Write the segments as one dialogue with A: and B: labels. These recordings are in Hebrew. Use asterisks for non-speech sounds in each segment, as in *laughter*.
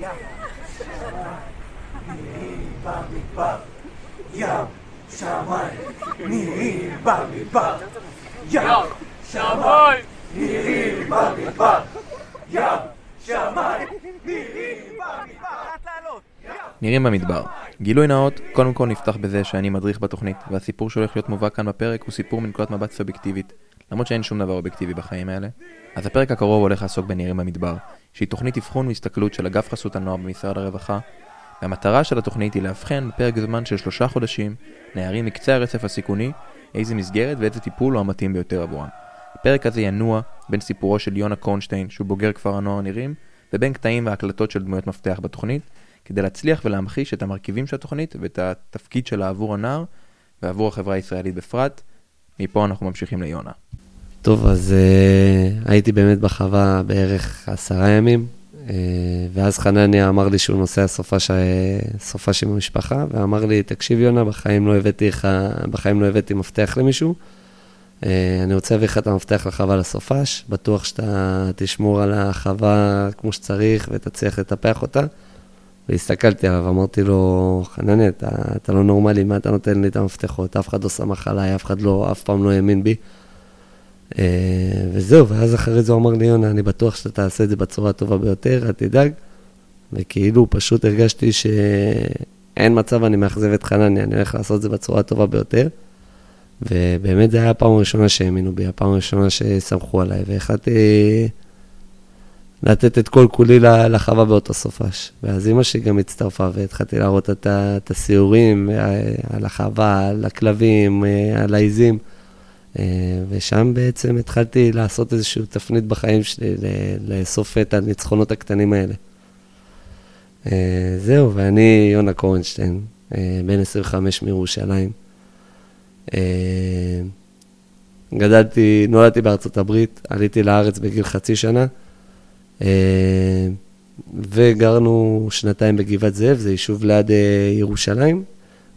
A: ים, במדבר. ים, שמיים, נירים במדבר. ים, שמיים, נירים במדבר.
B: נירים במדבר. גילוי נאות, קודם כל נפתח בזה שאני מדריך בתוכנית, והסיפור שהולך להיות מובא כאן בפרק הוא סיפור מנקודת מבט סובייקטיבית, למרות שאין שום דבר אובייקטיבי בחיים האלה. אז הפרק הקרוב הולך לעסוק בנירים במדבר, שהיא תוכנית אבחון והסתכלות של אגף חסות הנוער במשרד הרווחה, והמטרה של התוכנית היא לאבחן בפרק זמן של שלושה חודשים נערים מקצה הרצף הסיכוני, איזה מסגרת ואיזה טיפול הוא המתאים ביותר עבורם. הפרק הזה ינוע בין סיפורו של יונה קורנשטיין, שהוא בוגר כפר הנוער נירים, ובין קטעים והקלטות של דמויות מפתח בתוכנית, כדי להצליח ולהמחיש את המרכיבים של התוכנית ואת התפקיד שלה עבור הנער ועבור החברה הישראלית בפרט. מפה אנחנו ממשיכים ליונה.
C: טוב, אז uh, הייתי באמת בחווה בערך עשרה ימים, uh, ואז חנניה אמר לי שהוא נוסע סופש, סופש עם המשפחה, ואמר לי, תקשיב יונה, בחיים לא הבאתי, לך, בחיים לא הבאתי מפתח למישהו, uh, אני רוצה להביא לך את המפתח לחווה לסופש, בטוח שאתה תשמור על החווה כמו שצריך ותצליח לטפח אותה. והסתכלתי עליו, אמרתי לו, חנניה, אתה, אתה לא נורמלי, מה אתה נותן לי את המפתחות? אף אחד לא סמך עליי, אף אחד לא, אף פעם לא האמין בי. אה, וזהו, ואז אחרי זה הוא אמר לי, יונה, אני בטוח שאתה תעשה את זה בצורה הטובה ביותר, אל תדאג. וכאילו פשוט הרגשתי שאין מצב, אני מאכזב את חנניה, אני הולך לעשות את זה בצורה הטובה ביותר. ובאמת זו הייתה הפעם הראשונה שהאמינו בי, הפעם הראשונה שסמכו עליי, והחלטתי לתת את כל כולי לחווה באותו סופש. ואז אימא שלי גם הצטרפה, והתחלתי להראות את הסיורים אה, על החווה, על הכלבים, אה, על העיזים. אה, ושם בעצם התחלתי לעשות איזושהי תפנית בחיים שלי, לאסוף את הניצחונות הקטנים האלה. זהו, ואני יונה קורנשטיין, בן 25 מירושלים. גדלתי, נולדתי בארצות הברית, עליתי לארץ בגיל חצי שנה. אה, וגרנו שנתיים בגבעת זאב, זה יישוב ליד אה, ירושלים.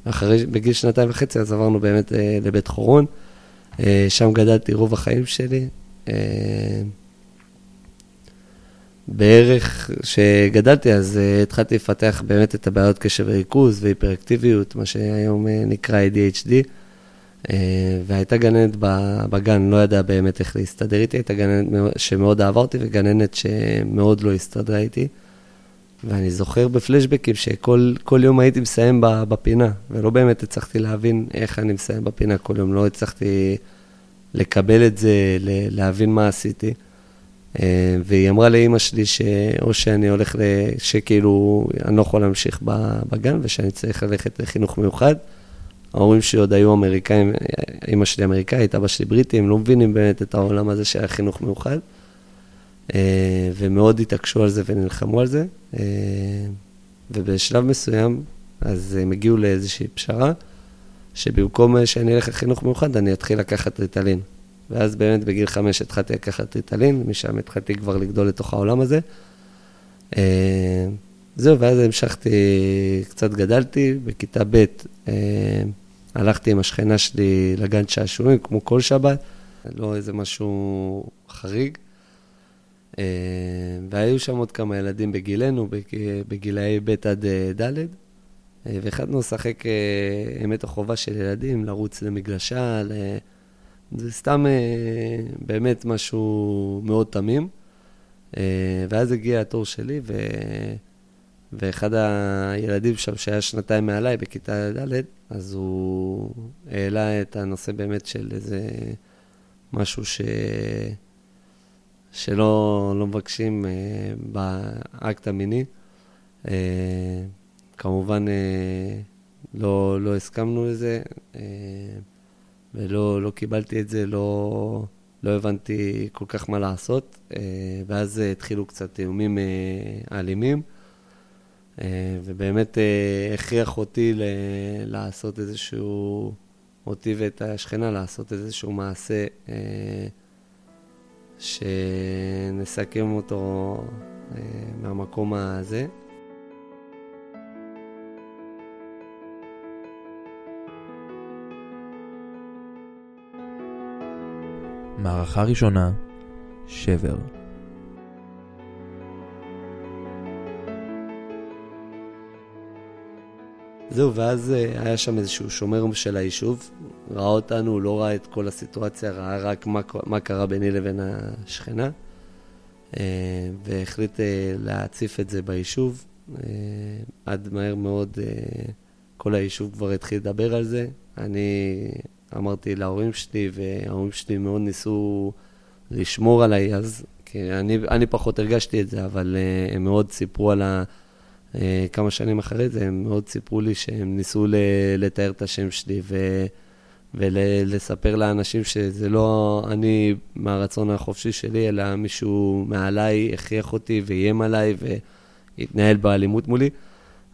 C: אחרי, בגיל שנתיים וחצי, אז עברנו באמת אה, לבית חורון. שם גדלתי רוב החיים שלי. בערך כשגדלתי, אז התחלתי לפתח באמת את הבעיות קשב וריכוז והיפראקטיביות, מה שהיום נקרא ADHD. אה, והייתה גננת בגן, לא ידעה באמת איך להסתדר איתי, הייתה גננת שמאוד אהבה אותי וגננת שמאוד לא הסתדרה איתי. ואני זוכר בפלשבקים שכל יום הייתי מסיים בפינה, ולא באמת הצלחתי להבין איך אני מסיים בפינה כל יום, לא הצלחתי לקבל את זה, להבין מה עשיתי. אה, והיא אמרה לאימא שלי שאו שאני הולך, שכאילו אני לא יכול להמשיך בגן ושאני צריך ללכת לחינוך מיוחד. ההורים שלי עוד היו אמריקאים, אימא שלי אמריקאית, אבא שלי בריטי, הם לא מבינים באמת את העולם הזה של החינוך מיוחד. אה, ומאוד התעקשו על זה ונלחמו על זה. אה, ובשלב מסוים, אז הם הגיעו לאיזושהי פשרה, שבמקום שאני אלך לחינוך מיוחד, אני אתחיל לקחת ריטלין. ואז באמת בגיל חמש התחלתי לקחת ריטלין, משם התחלתי כבר לגדול לתוך העולם הזה. אה, זהו, ואז המשכתי, קצת גדלתי, בכיתה ב' הלכתי עם השכנה שלי לגן שעשועים, כמו כל שבת, לא איזה משהו חריג. אה, והיו שם עוד כמה ילדים בגילנו, בגילאי ב' עד אה, ד', אה, והחלטנו לשחק אמת החובה של ילדים, לרוץ למגלשה, זה סתם באמת משהו מאוד תמים. ואז הגיע התור שלי, ו... ואחד הילדים שם, שהיה שנתיים מעליי, בכיתה ד', אז הוא העלה את הנושא באמת של איזה משהו ש... שלא לא מבקשים אה, באקט המיני. אה, כמובן, אה, לא, לא הסכמנו לזה, אה, ולא לא קיבלתי את זה, לא, לא הבנתי כל כך מה לעשות, אה, ואז התחילו קצת איומים אה, אלימים. אה, ובאמת אה, הכריח אותי ל- לעשות איזשהו, אותי ואת השכנה לעשות איזשהו מעשה אה, שנסכם אותו אה, מהמקום הזה.
B: מערכה ראשונה, שבר.
C: זהו, ואז אה, היה שם איזשהו שומר של היישוב, ראה אותנו, לא ראה את כל הסיטואציה, ראה רק מה, מה קרה ביני לבין השכנה, אה, והחליט אה, להציף את זה ביישוב. עד מהר מאוד כל היישוב כבר התחיל לדבר על זה. אני אמרתי להורים שלי, וההורים שלי מאוד ניסו לשמור עליי אז, כי אני, אני פחות הרגשתי את זה, אבל הם מאוד סיפרו על ה... אה, כמה שנים אחרי זה, הם מאוד סיפרו לי שהם ניסו לתאר את השם שלי ו... ולספר לאנשים שזה לא אני מהרצון החופשי שלי, אלא מישהו מעליי הכריח אותי ואיים עליי והתנהל באלימות מולי.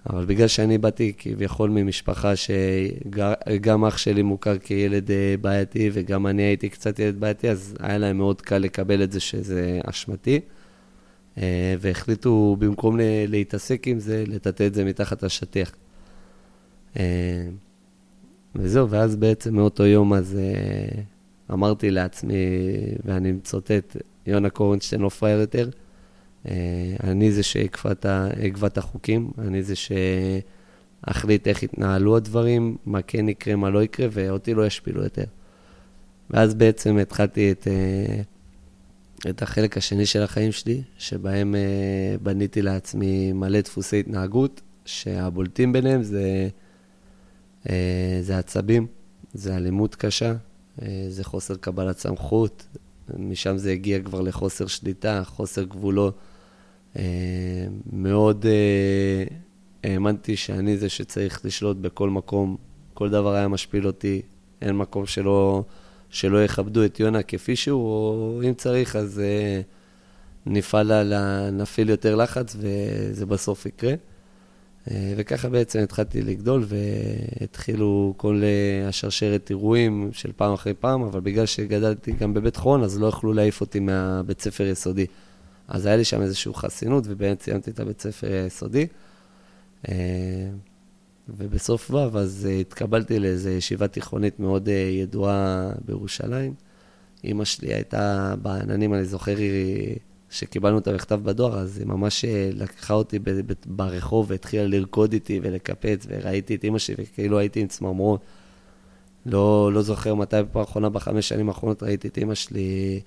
C: אבל בגלל שאני באתי כביכול ממשפחה שגם אח שלי מוכר כילד אה, בעייתי וגם אני הייתי קצת ילד בעייתי, אז היה להם מאוד קל לקבל את זה שזה אשמתי. אה, והחליטו במקום להתעסק עם זה, לטאטא את זה מתחת לשטיח. אה, וזהו, ואז בעצם מאותו יום אז אה, אמרתי לעצמי, ואני מצוטט, יונה קורנשטיין לא פראייר יותר, אני זה שאקבע את החוקים, אני זה שאחליט איך יתנהלו הדברים, מה כן יקרה, מה לא יקרה, ואותי לא ישפילו יותר. ואז בעצם התחלתי את... את החלק השני של החיים שלי, שבהם בניתי לעצמי מלא דפוסי התנהגות, שהבולטים ביניהם זה, זה עצבים, זה אלימות קשה, uh, זה חוסר קבלת סמכות, משם זה הגיע כבר לחוסר שליטה, חוסר גבולות. Uh, מאוד האמנתי שאני זה שצריך לשלוט בכל מקום, כל דבר היה משפיל אותי, אין מקום שלא... שלא יכבדו את יונה כפי שהוא, או אם צריך, אז נפעל, על, נפעיל יותר לחץ וזה בסוף יקרה. Uh, וככה בעצם התחלתי לגדול והתחילו כל uh, השרשרת אירועים של פעם אחרי פעם, אבל בגלל שגדלתי גם בבית חורן, אז לא יכלו להעיף אותי מהבית ספר יסודי. אז היה לי שם איזושהי חסינות, ובאמת סיימתי את הבית ספר היסודי. Uh, ובסוף ו' אז התקבלתי לאיזו ישיבה תיכונית מאוד ידועה בירושלים. אימא שלי הייתה בעננים, אני זוכר שקיבלנו את המכתב בדואר, אז היא ממש uh, לקחה אותי ברחוב והתחילה לרקוד איתי ולקפץ, וראיתי את אימא שלי וכאילו הייתי עם צמרמורות. לא, לא זוכר מתי בפעם האחרונה, בחמש שנים האחרונות, ראיתי את אימא שלי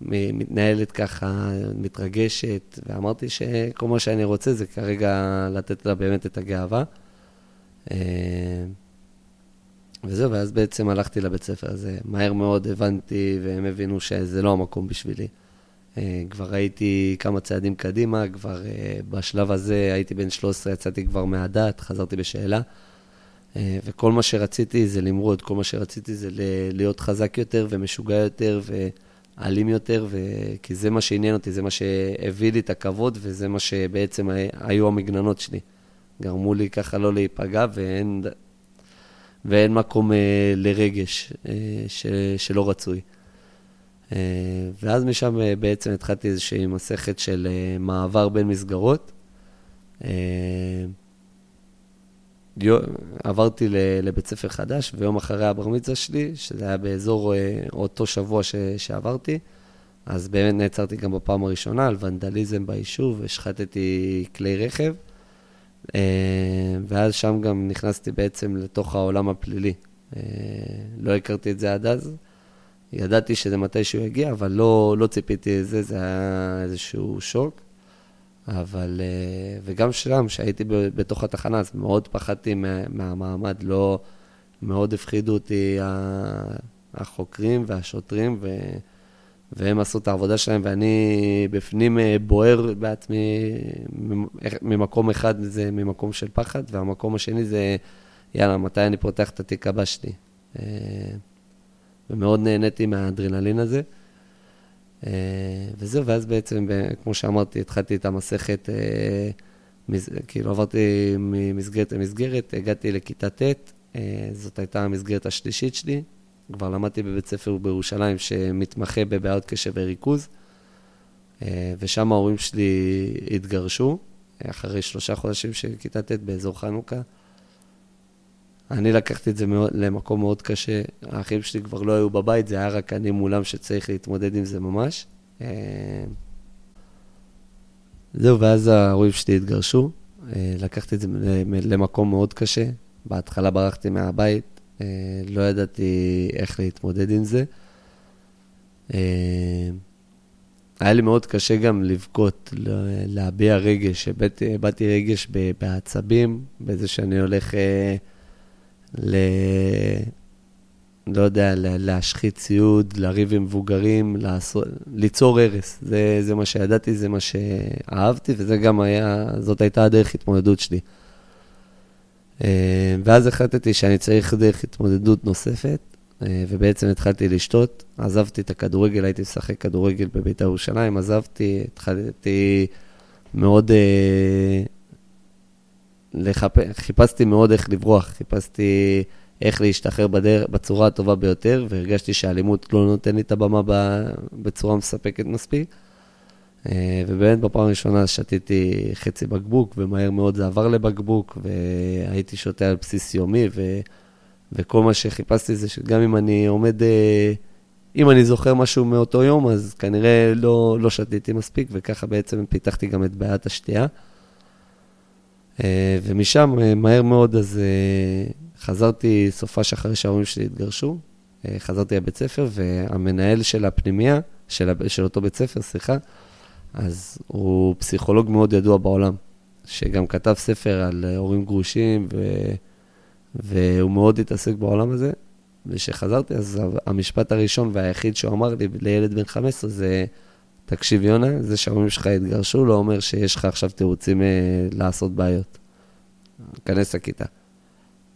C: מתנהלת ככה, מתרגשת, ואמרתי שכל מה שאני רוצה זה כרגע לתת לה באמת את הגאווה. אה, וזהו, ואז בעצם הלכתי לבית ספר הזה. מהר מאוד הבנתי, והם הבינו שזה לא המקום בשבילי. אה, כבר הייתי כמה צעדים קדימה, כבר אה, בשלב הזה הייתי בן 13, יצאתי כבר מהדת, חזרתי בשאלה. וכל מה שרציתי זה למרוד, כל מה שרציתי זה להיות חזק יותר ומשוגע יותר ואלים יותר, ו... כי זה מה שעניין אותי, זה מה שהביא לי את הכבוד וזה מה שבעצם היו המגננות שלי. גרמו לי ככה לא להיפגע, ואין, ואין מקום אה, לרגש אה, ש, שלא רצוי. אה, ואז משם אה, בעצם התחלתי איזושהי מסכת של אה, מעבר בין מסגרות. עברתי לבית ספר חדש, ויום אחרי הבר מצווה שלי, שזה היה באזור אותו שבוע ש, שעברתי, אז באמת נעצרתי גם בפעם הראשונה על ונדליזם ביישוב, השחטתי כלי רכב. ואז שם גם נכנסתי בעצם לתוך העולם הפלילי. לא הכרתי את זה עד אז. ידעתי שזה מתישהו יגיע, אבל לא, לא ציפיתי לזה, זה היה איזשהו שוק. אבל, אה, וגם שם, כשהייתי בתוך התחנה, אז מאוד פחדתי מהמעמד, לא, מאוד הפחידו אותי החוקרים והשוטרים, ו... והם עשו את העבודה שלהם, ואני בפנים אה, בוער בעצמי, ממקום אחד זה ממקום של פחד, והמקום השני זה, יאללה, מתי אני פותח את התיק הבא שלי. אה, ומאוד נהניתי מהאדרנלין הזה. אה, וזהו, ואז בעצם, כמו שאמרתי, התחלתי את המסכת, כאילו עברתי ממסגרת למסגרת, הגעתי לכיתה ט', זאת הייתה המסגרת השלישית שלי, כבר למדתי בבית ספר בירושלים שמתמחה בבעיות קשב וריכוז, אה, ושם ההורים שלי התגרשו, אחרי שלושה חודשים של כיתה ט' באזור חנוכה. אני לקחתי את זה מאוד, למקום מאוד קשה, האחים שלי כבר לא היו בבית, זה היה רק אני מולם שצריך להתמודד עם זה ממש. אה, זהו, ואז ההורים שלי התגרשו. אה, לקחתי את זה למקום מאוד קשה. בהתחלה ברחתי מהבית, לא ידעתי איך להתמודד עם זה. היה לי מאוד קשה גם לבכות, להביע רגש. הבעתי רגש בעצבים, בזה שאני הולך ל... לא יודע, להשחית ציוד, לריב עם מבוגרים, לעשות, ליצור הרס. זה, זה מה שידעתי, זה מה שאהבתי, וזה גם היה, זאת הייתה הדרך התמודדות שלי. אה, ואז החלטתי שאני צריך דרך התמודדות נוספת, אה, ובעצם התחלתי לשתות. עזבתי את הכדורגל, הייתי משחק כדורגל בבית"ר ירושלים, עזבתי, התחלתי מאוד... אה, לחפ... חיפשתי מאוד איך לברוח, חיפשתי... איך להשתחרר בדרך, בצורה הטובה ביותר, והרגשתי שהאלימות לא נותן לי את הבמה בצורה מספקת מספיק. אה, ובאמת בפעם הראשונה שתיתי חצי בקבוק, ומהר מאוד זה עבר לבקבוק, והייתי שותה על בסיס יומי, ו... וכל מה שחיפשתי זה שגם אם אני עומד, אה, אם אני זוכר משהו מאותו יום, אז כנראה לא, לא שתיתי מספיק, וככה בעצם פיתחתי גם את בעיית השתייה. אה, ומשם, מהר מאוד, אז חזרתי סופש אחרי שההורים שלי התגרשו, אה, חזרתי לבית ספר, והמנהל של הפנימייה, של, של אותו בית ספר, סליחה, אז הוא פסיכולוג מאוד ידוע בעולם, שגם כתב ספר על הורים גרושים, ו, והוא מאוד התעסק בעולם הזה. וכשחזרתי, אז המשפט הראשון והיחיד שהוא אמר לי לילד בן 15 זה, תקשיב, יונה, זה שההורים שלך התגרשו לא אומר שיש לך עכשיו תירוצים אה, לעשות בעיות. כנס לכיתה.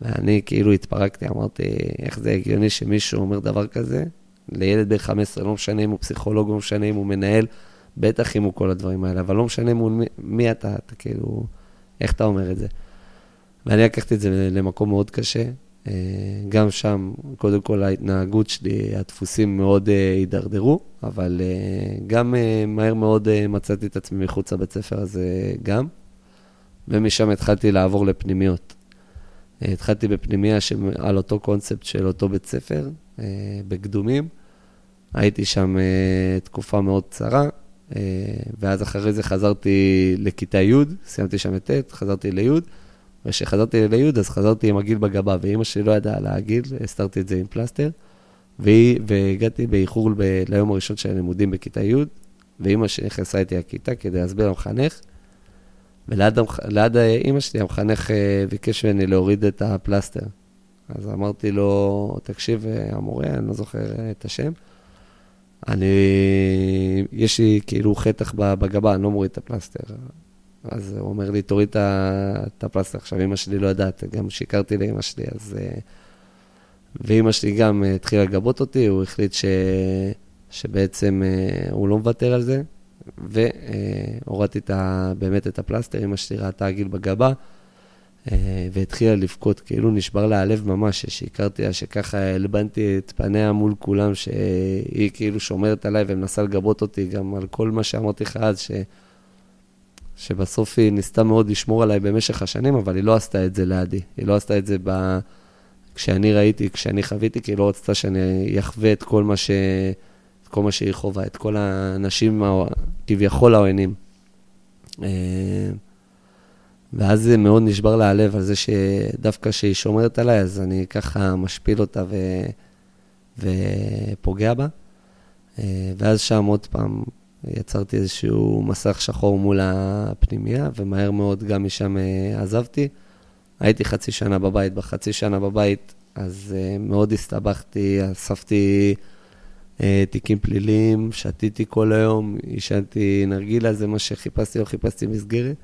C: ואני כאילו התפרקתי, אמרתי, איך זה הגיוני שמישהו אומר דבר כזה? לילד בן 15, לא משנה אם הוא פסיכולוג, לא משנה אם הוא מנהל, בטח אם הוא כל הדברים האלה, אבל לא משנה מול מי, מי אתה, אתה כאילו, איך אתה אומר את זה? ואני לקחתי את זה למקום מאוד קשה. אה, גם שם, קודם כל ההתנהגות שלי, הדפוסים מאוד אה, הידרדרו, אבל אה, גם מהר מאוד מצאתי את עצמי מחוץ לבית ספר הזה גם, ומשם התחלתי לעבור לפנימיות. התחלתי בפנימייה על אותו קונספט של אותו בית ספר, בקדומים. הייתי שם תקופה מאוד קצרה, ואז אחרי זה חזרתי לכיתה י', סיימתי שם את ט', חזרתי לי', וכשחזרתי לי' אז חזרתי עם הגיל בגבה, ואימא שלי לא ידעה להגיד, הסתרתי את זה עם פלסטר, והגעתי באיחור ב- ליום הראשון של הלימודים בכיתה י', ואימא שלי נכנסה איתי לכיתה כדי להסביר למחנך, וליד אימא שלי המחנך אה, ביקש ממני להוריד את הפלסטר. אז אמרתי לו, תקשיב, אה, המורה, אני לא זוכר אה, את השם, אני, יש לי כאילו חתך בגבה, אני לא מוריד את הפלסטר. אז הוא אומר לי, תוריד את הפלסטר. עכשיו, אמא שלי לא יודעת, גם שיקרתי לאמא שלי, אז... ואמא שלי גם התחילה לגבות אותי, הוא החליט ש... שבעצם הוא לא מוותר על זה, והורדתי את ה, באמת את הפלסטר, אמא שלי ראתה גיל בגבה, אה, והתחילה לבכות, כאילו נשבר לה הלב ממש, שהכרתי לה, שככה הלבנתי את פניה מול כולם, שהיא כאילו שומרת עליי ומנסה לגבות אותי גם על כל מה שאמרתי לך אז, ש... שבסוף היא ניסתה מאוד לשמור עליי במשך השנים, אבל היא לא עשתה את זה לידי. היא לא עשתה את זה ב... כשאני ראיתי, כשאני חוויתי, כי היא לא רצתה שאני אחווה את כל מה ש... את כל מה שהיא חווה, את כל האנשים כביכול העוינים. אה, ואז זה מאוד נשבר לה הלב על זה שדווקא כשהיא שומרת עליי, אז אני ככה משפיל אותה ו... ופוגע בה. אה, ואז שם עוד פעם יצרתי איזשהו מסך שחור מול הפנימייה, ומהר מאוד גם משם אה, עזבתי. הייתי חצי שנה בבית, בחצי שנה בבית, אז מאוד הסתבכתי, אספתי... אה, תיקים פליליים, שתיתי כל היום, עישנתי נרגילה, זה מה שחיפשתי, לא חיפשתי מסגרת.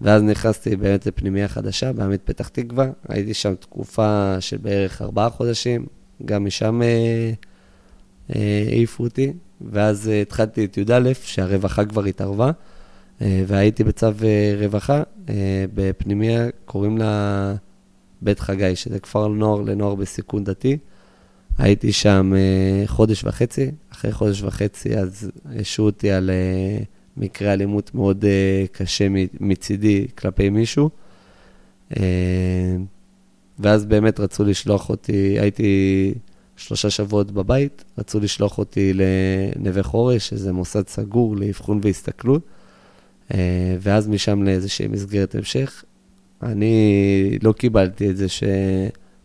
C: ואז נכנסתי באמת לפנימייה חדשה, בעמית פתח תקווה. הייתי שם תקופה של בערך ארבעה חודשים, גם משם אה, אה, העיפו אותי. ואז אה, התחלתי את י"א, שהרווחה כבר התערבה, אה, והייתי בצו אה, רווחה בפנימייה, קוראים לה בית חגי, שזה כפר נוער לנוער בסיכון דתי. הייתי שם חודש וחצי, אחרי חודש וחצי אז השעו אותי על מקרה אלימות מאוד קשה מצידי כלפי מישהו. ואז באמת רצו לשלוח אותי, הייתי שלושה שבועות בבית, רצו לשלוח אותי לנווה חורש, שזה מוסד סגור לאבחון והסתכלות. אה, ואז משם לאיזושהי מסגרת המשך. אני לא קיבלתי את זה ש...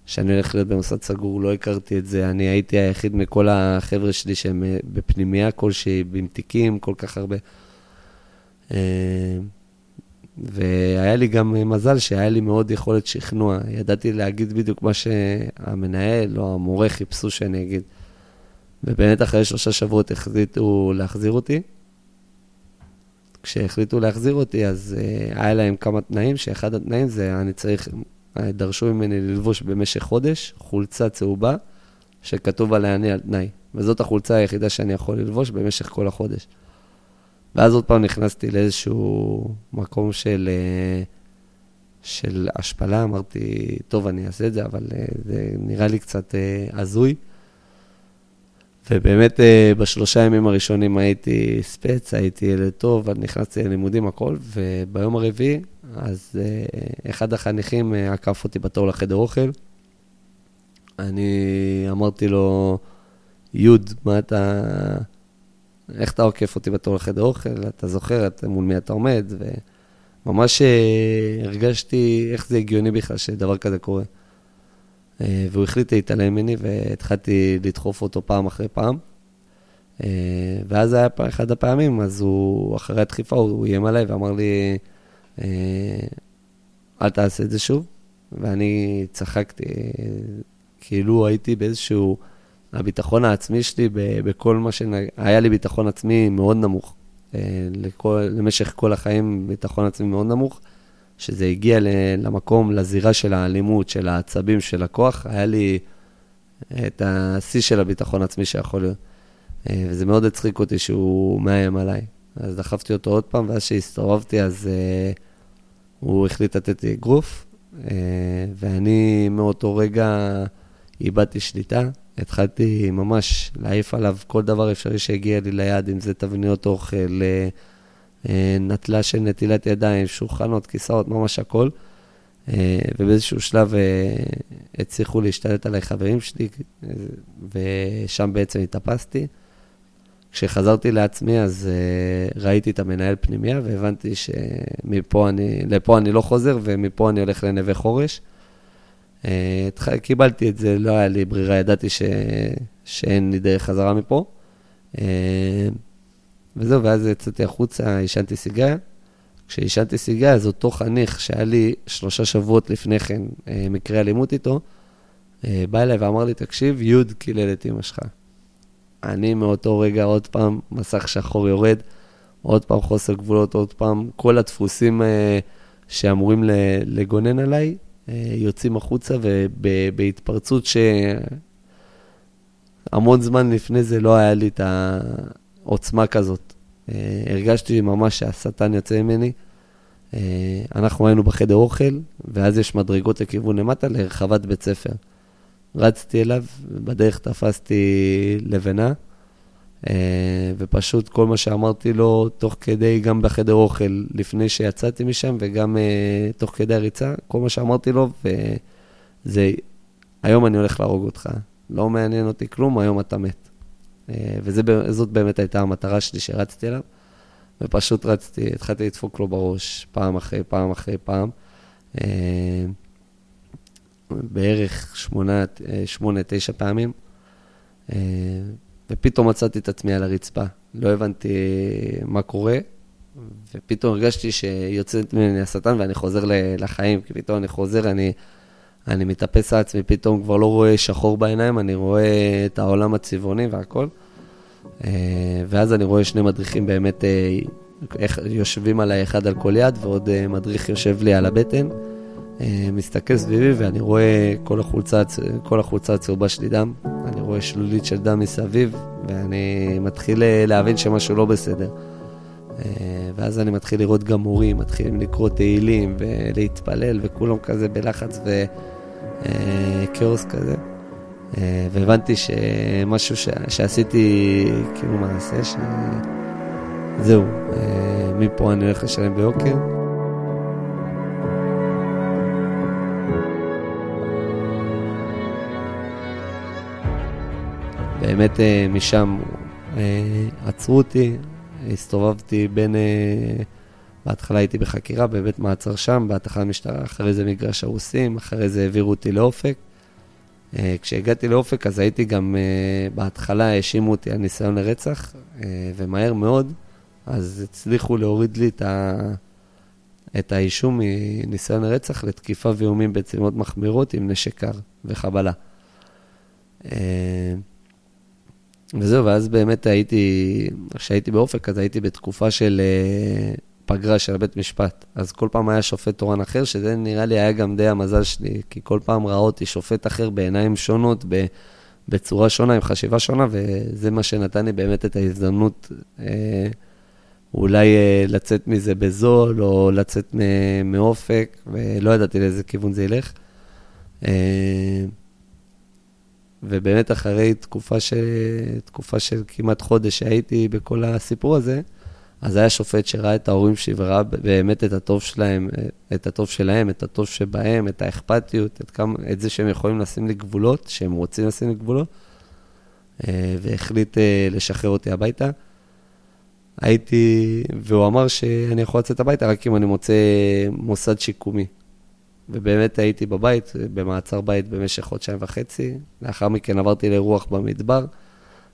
C: שאני הולך להיות במוסד סגור, לא הכרתי את זה. אני הייתי היחיד מכל החבר'ה שלי שהם אה, בפנימייה כלשהי, עם תיקים, כל כך הרבה. והיה לי גם מזל שהיה לי מאוד יכולת שכנוע. ידעתי להגיד בדיוק מה שהמנהל או המורה חיפשו שאני אגיד. ובאמת אחרי שלושה שבועות החליטו להחזיר אותי. כשהחליטו להחזיר אותי, אז uh, היה להם כמה תנאים, שאחד התנאים זה, אני צריך, דרשו ממני ללבוש במשך חודש חולצה צהובה, שכתוב עליה אני על תנאי. וזאת החולצה היחידה שאני יכול ללבוש במשך כל החודש. ואז עוד פעם נכנסתי לאיזשהו מקום של, אה, של השפלה, אמרתי, טוב, אני אעשה את זה, אבל אה, זה נראה לי קצת אה, הזוי. ובאמת בשלושה ימים הראשונים הייתי ספץ, הייתי ילד טוב, נכנסתי ללימודים, הכל, וביום הרביעי, אז אחד החניכים עקף אותי בתור לחדר אוכל. אני אמרתי לו, יוד, מה אתה... איך אתה עוקף אותי בתור לחדר אוכל, אתה זוכר את, מול מי אתה עומד, וממש אה, הרגשתי איך זה הגיוני בכלל שדבר כזה קורה. אה, והוא החליט להתעלם ממני, והתחלתי לדחוף אותו פעם אחרי פעם. אה, ואז היה אחד הפעמים, אז הוא, אחרי הדחיפה, הוא איים עליי ואמר לי, אל תעשה את זה שוב. ואני צחקתי, כאילו הייתי באיזשהו... הביטחון העצמי שלי בכל מה ש... היה לי ביטחון עצמי מאוד נמוך. אה, לכל, למשך כל החיים ביטחון עצמי מאוד נמוך. שזה הגיע למקום, לזירה של האלימות, של העצבים, של הכוח, היה לי את השיא של הביטחון העצמי שיכול להיות. אה, וזה מאוד הצחיק אותי שהוא מאיים עליי. אז דחפתי אותו עוד פעם, ואז כשהסתובבתי, אז uh, הוא החליט לתת לי אגרוף, uh, ואני מאותו רגע איבדתי שליטה. התחלתי ממש להעיף עליו כל דבר אפשרי שהגיע לי ליד, אם זה תבניות אוכל, אה, אה, נטלה של נטילת ידיים, שולחנות, כיסאות, ממש הכל. אה, ובאיזשהו שלב הצליחו להשתלט עליי חברים שלי, ושם בעצם התאפסתי. כשחזרתי לעצמי, אז ראיתי את המנהל פנימייה, והבנתי שמפה אני, לפה אני לא חוזר, ומפה אני הולך לנווה חורש. אה, קיבלתי את זה, לא היה לי ברירה, ידעתי ש... שאין לי דרך חזרה מפה. אה, וזהו, ואז יצאתי החוצה, עישנתי סיגריה. כשעישנתי סיגריה, אז אותו חניך שהיה לי שלושה שבועות לפני כן אה, מקרה אלימות איתו, בא אליי ואמר לי, תקשיב, יוד קילל את אמא שלך. אני מאותו רגע עוד פעם, מסך שחור יורד, עוד פעם חוסר גבולות, עוד פעם, כל הדפוסים שאמורים לגונן עליי, יוצאים החוצה ובהתפרצות שהמון זמן לפני זה לא היה לי את העוצמה כזאת. אה, הרגשתי ממש שהשטן יוצא ממני. אה, אנחנו היינו בחדר אוכל, ואז יש מדרגות לכיוון למטה לרחבת בית ספר. רצתי אליו, בדרך תפסתי לבנה. אה, ופשוט כל מה שאמרתי לו, תוך כדי, גם בחדר אוכל, לפני שיצאתי משם, וגם uh, תוך כדי הריצה, כל מה שאמרתי לו, וזה, היום אני הולך להרוג אותך. לא מעניין אותי כלום, היום אתה מת. Uh, וזאת באמת הייתה המטרה שלי שרצתי אליו, ופשוט רצתי, התחלתי לדפוק לו בראש, פעם אחרי פעם אחרי פעם. בערך שמונה, שמונה, תשע פעמים. ופתאום מצאתי את עצמי על הרצפה. לא הבנתי מה קורה, ופתאום הרגשתי שיוצאת ממני השטן ואני חוזר לחיים, כי פתאום אני חוזר, אני, אני מתאפס על עצמי, פתאום כבר לא רואה שחור בעיניים, אני רואה את העולם הצבעוני והכל. אה, ואז אני רואה שני מדריכים באמת אה, איך, יושבים עליי אחד על כל יד, ועוד אה, מדריך יושב לי על הבטן. מסתכל סביבי ואני רואה כל החולצה, כל החולצה הצהובה שלי דם. אני רואה שלולית של דם מסביב, ואני מתחיל אה, להבין שמשהו לא בסדר. אה, ואז אני מתחיל לראות גם מורים, מתחילים לקרוא תהילים ולהתפלל, וכולם כזה בלחץ וכאוס כזה. אה, והבנתי שמשהו ש... שעשיתי, כאילו מעשה, שזהו, מפה אני הולך לשלם ביוקר. באמת אה, משם אה, עצרו אותי, הסתובבתי בין, אה, בהתחלה הייתי בחקירה, בבית מעצר שם, בתחנת משטרה, אחרי זה מגרש הרוסים, אחרי זה העבירו אותי לאופק. כשהגעתי לאופק, אז הייתי גם, בהתחלה האשימו אותי על ניסיון לרצח, ומהר מאוד, אז הצליחו להוריד לי את. את האישום מניסיון לרצח לתקיפה ואיומים בצלמות מחמירות עם נשק קר וחבלה. וזהו, ואז באמת הייתי, כשהייתי באופק, אז הייתי בתקופה של פגרה של בית משפט. אז כל פעם היה שופט תורן אחר, שזה נראה לי היה גם די המזל שלי, כי כל פעם ראה אותי שופט אחר בעיניים שונות, בצורה שונה, עם חשיבה שונה, וזה מה שנתן לי באמת את ההזדמנות אה, אולי אה, לצאת מזה בזול, או לצאת מאופק, ולא ידעתי לאיזה כיוון זה ילך. אה, ובאמת אחרי תקופה, ש... תקופה של כמעט חודש שהייתי בכל הסיפור הזה, אז היה שופט שראה את ההורים שלי וראה באמת את הטוב שלהם, את הטוב שלהם, את הטוב שבהם, את האכפתיות, את, כמה, את זה שהם יכולים לשים לי גבולות, שהם רוצים לשים לי גבולות, אה, והחליט אה, לשחרר אותי הביתה. הייתי, והוא אמר שאני יכול לצאת הביתה רק אם אני מוצא מוסד שיקומי. ובאמת הייתי בבית, במעצר בית במשך חודשיים וחצי. לאחר מכן עברתי לאירוח במדבר,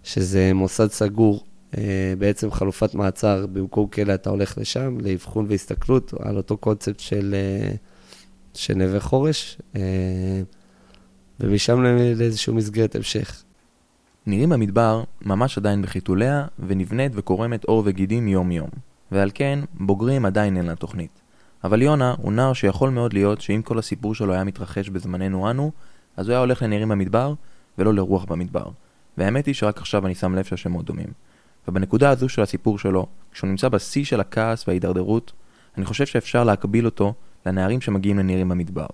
C: שזה מוסד סגור אה, בעצם חלופת מעצר, במקום כלא אתה הולך לשם, לאבחון והסתכלות על אותו קונספט של, אה, של נווה חורש, אה, ומשם לאיזושהי מסגרת המשך.
B: נירים במדבר ממש עדיין בחיתוליה, ונבנית וקורמת עור וגידים יום-יום, ועל כן בוגרים עדיין אין לה תוכנית. אבל יונה הוא נער שיכול מאוד להיות שאם כל הסיפור שלו היה מתרחש בזמננו אנו, אז הוא היה הולך לנירים במדבר, ולא לרוח במדבר. והאמת היא שרק עכשיו אני שם לב שהשמות דומים. ובנקודה הזו של הסיפור שלו, כשהוא נמצא בשיא של הכעס וההידרדרות, אני חושב שאפשר להקביל אותו לנערים שמגיעים לנירים במדבר.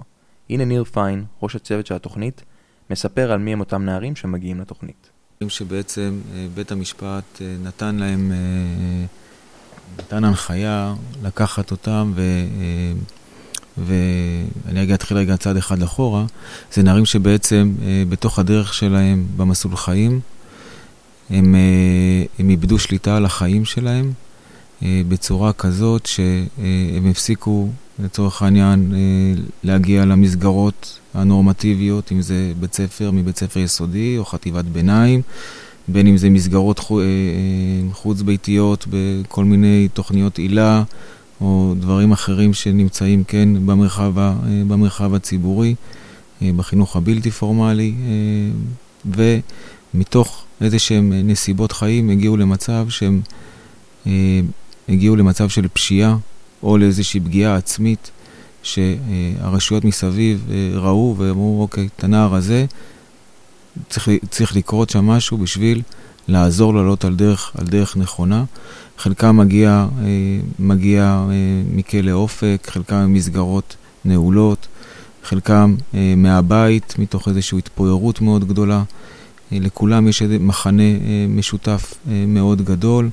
B: הנה ניר פיין, ראש הצוות של התוכנית, מספר על מי הם אותם נערים שמגיעים לתוכנית.
D: שבעצם אה, בית המשפט אה, נתן להם, אה, נתן הנחיה לקחת אותם ו... ואני רגע אתחיל רגע צעד אחד אחורה, זה נערים שבעצם בתוך הדרך שלהם במסלול חיים, הם, אה, הם איבדו שליטה על החיים שלהם אה, בצורה כזאת שהם הפסיקו, לצורך העניין, אה, להגיע למסגרות הנורמטיביות, אם זה בית ספר מבית ספר יסודי או חטיבת ביניים, בין אם זה מסגרות חוץ-ביתיות בכל מיני תוכניות עילה או דברים אחרים שנמצאים, כן, במרחב, במרחב הציבורי, בחינוך הבלתי פורמלי, ומתוך איזה שהם אה, נסיבות חיים הגיעו למצב שהם אה, הגיעו למצב של פשיעה או לאיזושהי פגיעה עצמית שהרשויות מסביב אה, ראו ואמרו, אוקיי, את הנער הזה, צריך, צריך לקרות שם משהו בשביל לעזור לעלות על דרך, על דרך נכונה. חלקם מגיע, אה, מגיע אה, מכלא אופק, חלקם ממסגרות נעולות, חלקם אה, מהבית, מתוך איזושהי התפוררות מאוד גדולה. לכולם יש מחנה משותף מאוד גדול.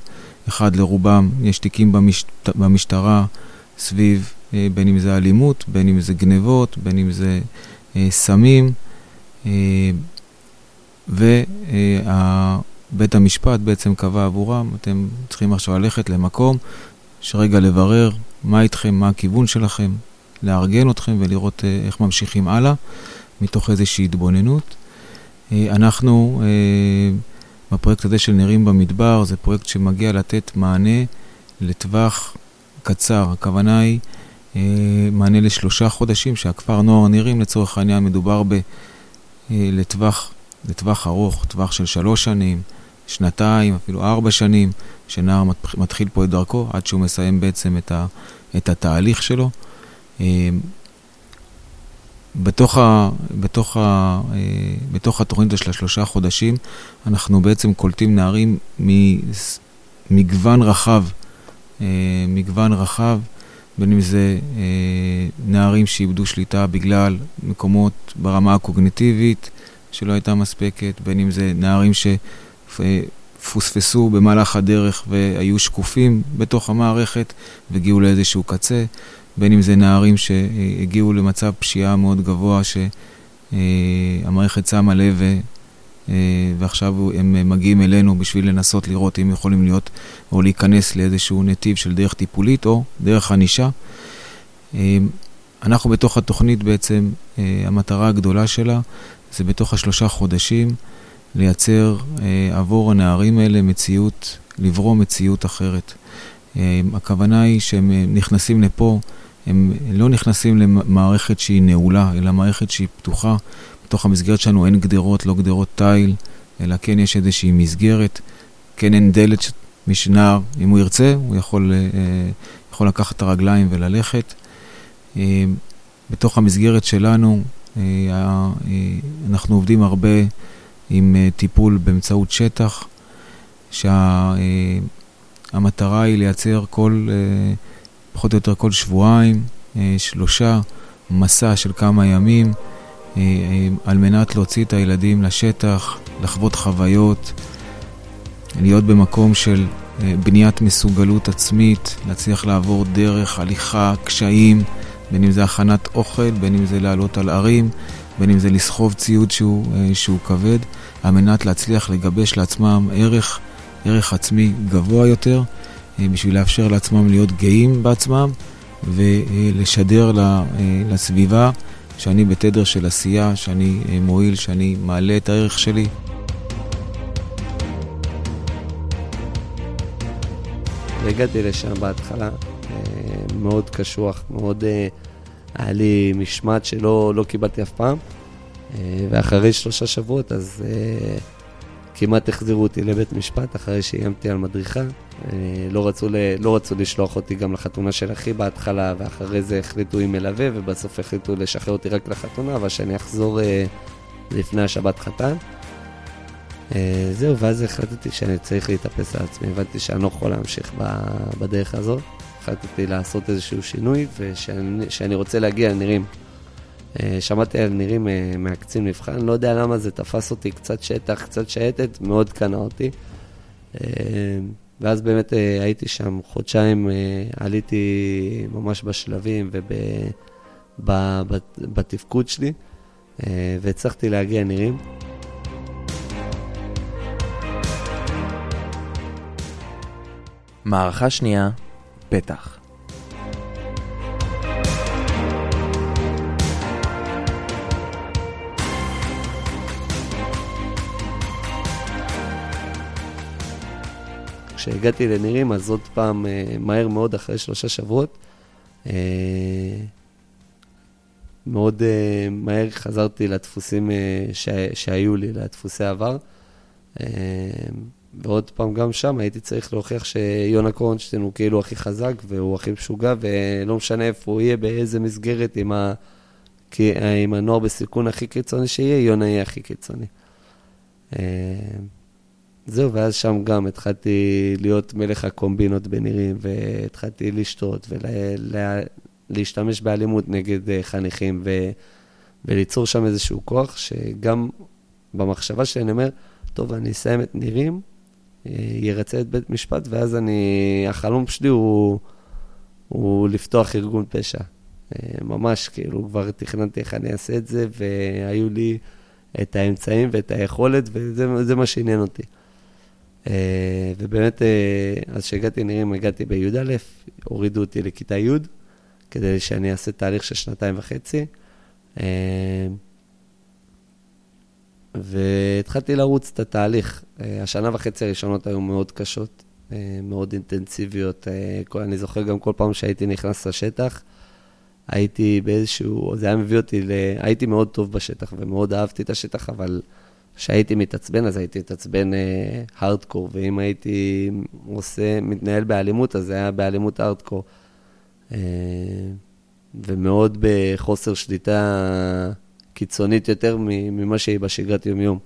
D: אחד לרובם יש תיקים במש... במשטרה סביב בין אם זה אלימות, בין אם זה גנבות, בין אם זה סמים. ובית המשפט בעצם קבע עבורם, אתם צריכים עכשיו ללכת למקום שרגע לברר מה איתכם, מה הכיוון שלכם, לארגן אתכם ולראות איך ממשיכים הלאה, מתוך איזושהי התבוננות. אה, אנחנו, אה, בפרויקט הזה של נרים במדבר, זה פרויקט שמגיע לתת מענה לטווח קצר. הכוונה היא אה, מענה לשלושה חודשים, שהכפר נוער נרים, לצורך העניין, מדובר ב, לטווח, לטווח ארוך, טווח של שלוש שנים, שנתיים, אפילו ארבע שנים, שנער מתחיל פה את דרכו, עד שהוא מסיים בעצם את, ה, את התהליך שלו. בתוך, ה, בתוך, ה, אה, בתוך התוכנית של השלושה חודשים, אנחנו בעצם קולטים נערים ממגוון רחב, אה, מגוון רחב, בין אם זה אה, נערים שאיבדו שליטה בגלל מקומות ברמה הקוגניטיבית שלא הייתה מספקת, בין אם זה נערים שפוספסו במהלך הדרך והיו שקופים בתוך המערכת והגיעו לאיזשהו קצה. בין אם זה נערים שהגיעו למצב פשיעה מאוד גבוה, שהמערכת שמה לב ועכשיו הם מגיעים אלינו בשביל לנסות לראות אם יכולים להיות או להיכנס לאיזשהו נתיב של דרך טיפולית או דרך ענישה. אנחנו בתוך התוכנית בעצם, המטרה הגדולה שלה זה בתוך השלושה חודשים לייצר עבור הנערים האלה מציאות, לברוא מציאות אחרת. הכוונה היא שהם נכנסים לפה, הם לא נכנסים למערכת שהיא נעולה, אלא מערכת שהיא פתוחה. בתוך המסגרת שלנו אין גדרות, לא גדרות תיל, אלא כן יש איזושהי מסגרת, כן אין דלת, מי שנער, אם הוא ירצה, הוא יכול, יכול לקחת את הרגליים וללכת. בתוך המסגרת שלנו, אנחנו עובדים הרבה עם טיפול באמצעות שטח, שהמטרה היא לייצר כל, פחות או יותר כל שבועיים, שלושה, מסע של כמה ימים, על מנת להוציא את הילדים לשטח, לחוות חוויות, להיות במקום של בניית מסוגלות עצמית, להצליח לעבור דרך, הליכה, קשיים, בין אם זה הכנת אוכל, בין אם זה לעלות על ערים, בין אם זה לסחוב ציוד שהוא, שהוא כבד, על מנת להצליח לגבש לעצמם ערך, ערך עצמי גבוה יותר, בשביל לאפשר לעצמם להיות גאים בעצמם ולשדר לסביבה שאני בתדר של עשייה, שאני מועיל, שאני מעלה את הערך שלי.
C: הגעתי לשם בהתחלה, מאוד קשוח, מאוד... היה לי משמעת שלא לא קיבלתי אף פעם, ואחרי שלושה שבועות אז כמעט החזירו אותי לבית משפט אחרי שאיימתי על מדריכה. לא רצו, ל, לא רצו לשלוח אותי גם לחתונה של אחי בהתחלה, ואחרי זה החליטו עם מלווה, ובסוף החליטו לשחרר אותי רק לחתונה, אבל שאני אחזור לפני השבת חתן. זהו, ואז החלטתי שאני צריך להתאפס על עצמי, הבנתי שאני לא יכול להמשיך בדרך הזאת. החלטתי לעשות איזשהו שינוי, ושאני רוצה להגיע לנירים. שמעתי על נירים מהקצין מבחן, לא יודע למה זה תפס אותי, קצת שטח, קצת שייטת, מאוד קנה אותי. ואז באמת הייתי שם חודשיים, עליתי ממש בשלבים ובתפקוד שלי, והצלחתי להגיע לנירים.
B: מערכה שנייה, פתח.
C: כשהגעתי לנירים, אז עוד פעם, מהר מאוד, אחרי שלושה שבועות, מאוד מהר חזרתי לדפוסים שהיו לי, לדפוסי עבר. ועוד פעם, גם שם הייתי צריך להוכיח שיונה קורנשטיין הוא כאילו הכי חזק והוא הכי משוגע, ולא משנה איפה הוא יהיה, באיזה מסגרת, עם, ה... עם הנוער בסיכון הכי קיצוני שיהיה, יונה יהיה הכי קיצוני. זהו, ואז שם גם התחלתי להיות מלך הקומבינות בנירים, והתחלתי לשתות ולהשתמש ולה... באלימות נגד חניכים, ו... וליצור שם איזשהו כוח, שגם במחשבה שלי אני אומר, טוב, אני אסיים את נירים, ירצה את בית משפט, ואז אני, החלום שלי הוא, הוא לפתוח ארגון פשע. ממש, כאילו, כבר תכננתי איך אני אעשה את זה, והיו לי את האמצעים ואת היכולת, וזה מה שעניין אותי. ובאמת, אז כשהגעתי נראים, הגעתי בי"א, הורידו אותי לכיתה י', כדי שאני אעשה תהליך של שנתיים וחצי. והתחלתי לרוץ את התהליך. השנה וחצי הראשונות היו מאוד קשות, מאוד אינטנסיביות. אני זוכר גם כל פעם שהייתי נכנס לשטח, הייתי באיזשהו, זה היה מביא אותי, ל... הייתי מאוד טוב בשטח ומאוד אהבתי את השטח, אבל כשהייתי מתעצבן, אז הייתי מתעצבן הארדקור, ואם הייתי עושה, מתנהל באלימות, אז זה היה באלימות הארדקור. ומאוד בחוסר שליטה קיצונית יותר ממה שהיא בשגרת יום-יום.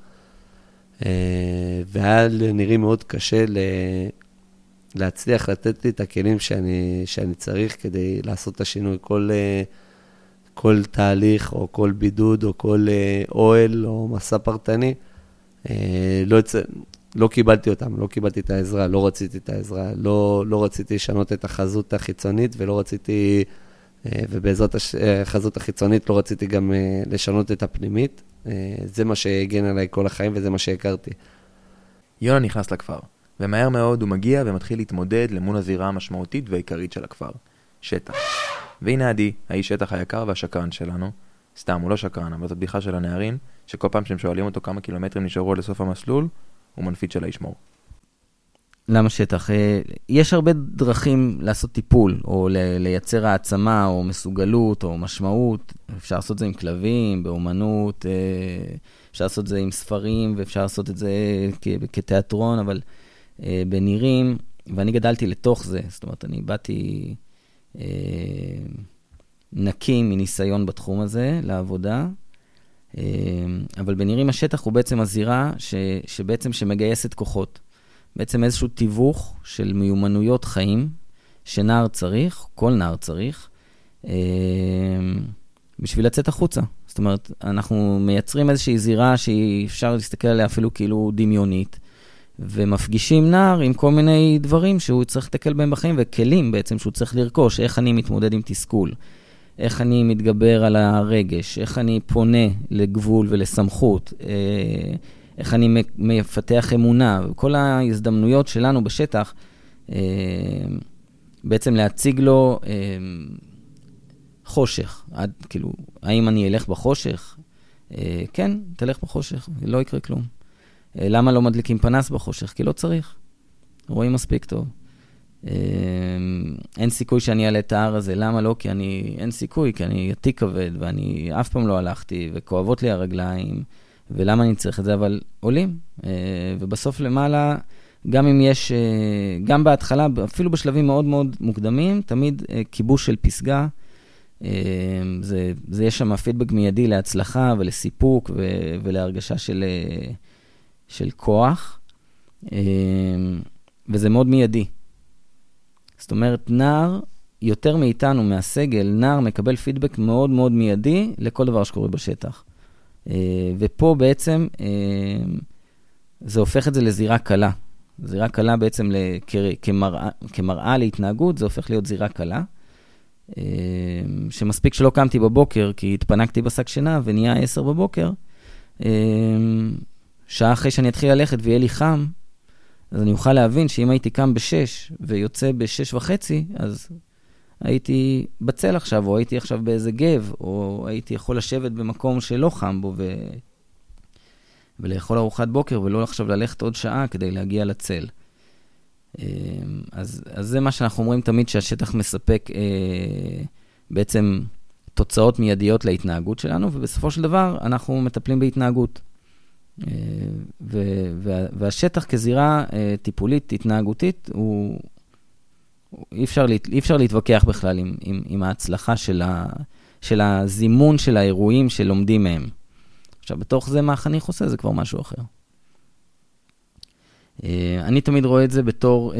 C: והיה נראה מאוד קשה להצליח לתת לי את הכלים שאני, שאני צריך כדי לעשות את השינוי. כל, כל תהליך או כל בידוד או כל אוהל או מסע פרטני, לא, לא קיבלתי אותם, לא קיבלתי את העזרה, לא רציתי את העזרה, לא, לא רציתי לשנות את החזות החיצונית ולא רציתי ובעזרת החזות החיצונית לא רציתי גם לשנות את הפנימית. זה מה שהגן עליי כל החיים וזה מה שהכרתי.
B: יונה נכנס לכפר, ומהר מאוד הוא מגיע ומתחיל להתמודד למול הזירה המשמעותית והעיקרית של הכפר, שטח. והנה עדי, האיש שטח היקר והשקרן שלנו. סתם, הוא לא שקרן, אבל זו בדיחה של הנערים, שכל פעם שהם שואלים אותו כמה קילומטרים נשארו עד לסוף המסלול, הוא מנפיץ של הישמור.
E: למה שטח? אה, יש הרבה דרכים לעשות טיפול, או לייצר העצמה, או מסוגלות, או משמעות. אפשר לעשות את זה עם כלבים, באומנות, אה, אפשר לעשות את זה עם ספרים, ואפשר לעשות את זה כתיאטרון, אבל אה, בנירים, ואני גדלתי לתוך זה, זאת אומרת, אני באתי נקי מניסיון בתחום הזה לעבודה. אבל בנירים השטח הוא בעצם הזירה ש, שבעצם שמגייסת כוחות. בעצם איזשהו תיווך של מיומנויות חיים שנער צריך, כל נער צריך, אה, בשביל לצאת החוצה. זאת אומרת, אנחנו מייצרים איזושהי זירה שאפשר להסתכל עליה אפילו כאילו דמיונית, ומפגישים נער עם כל מיני דברים שהוא צריך להתקל בהם בחיים, וכלים בעצם שהוא צריך לרכוש, איך אני מתמודד עם תסכול. איך אני מתגבר על הרגש, איך אני פונה לגבול ולסמכות, אה, איך אני מפתח אמונה, כל ההזדמנויות שלנו בשטח, אה, בעצם להציג לו אה, חושך. עד, כאילו, האם אני אלך בחושך? אה, כן, תלך בחושך, לא יקרה כלום. למה לא מדליקים פנס בחושך? כי לא צריך. רואים מספיק טוב. אין סיכוי שאני אעלה את ההר הזה, למה לא? כי אני, אין סיכוי, כי אני עתיק כבד, ואני אף פעם לא הלכתי, וכואבות לי הרגליים. ולמה אני צריך את זה, אבל עולים. אה, ובסוף למעלה, גם אם יש, אה, גם בהתחלה, אפילו בשלבים מאוד מאוד מוקדמים, תמיד אה, כיבוש של פסגה. זה, זה יש שם פידבק מיידי להצלחה ולסיפוק ו, ולהרגשה של, של כוח, וזה מאוד מיידי. זאת אומרת, נער, יותר מאיתנו, מהסגל, נער מקבל פידבק מאוד מאוד מיידי לכל דבר שקורה בשטח. אה, ופה בעצם אה, זה הופך את זה לזירה קלה. זירה קלה בעצם כמראה, כמראה להתנהגות, זה הופך להיות זירה קלה. אה, שמספיק שלא קמתי בבוקר, כי התפנקתי בשק שינה ונהיה עשר בבוקר, שעה אחרי שאני אתחיל ללכת ויהיה לי חם, אז אני אוכל להבין שאם הייתי קם בשש ויוצא בשש וחצי, אז הייתי בצל עכשיו, או הייתי עכשיו באיזה גב, או הייתי יכול לשבת במקום שלא חם בו ו... ולאכול ארוחת בוקר, ולא עכשיו ללכת עוד שעה כדי להגיע לצל. אמ, אז, אז זה מה שאנחנו אומרים תמיד, שהשטח מספק אה, בעצם תוצאות מיידיות להתנהגות שלנו, ובסופו של דבר אנחנו מטפלים בהתנהגות. אה, ו, וה, והשטח כזירה אה, טיפולית, התנהגותית, הוא, אי אפשר, אי אפשר להתווכח בכלל עם, עם, עם ההצלחה של, ה, של הזימון של האירועים שלומדים מהם. עכשיו, בתוך זה מה החניך עושה, זה כבר משהו אחר. אה, אני תמיד רואה את זה בתור אה,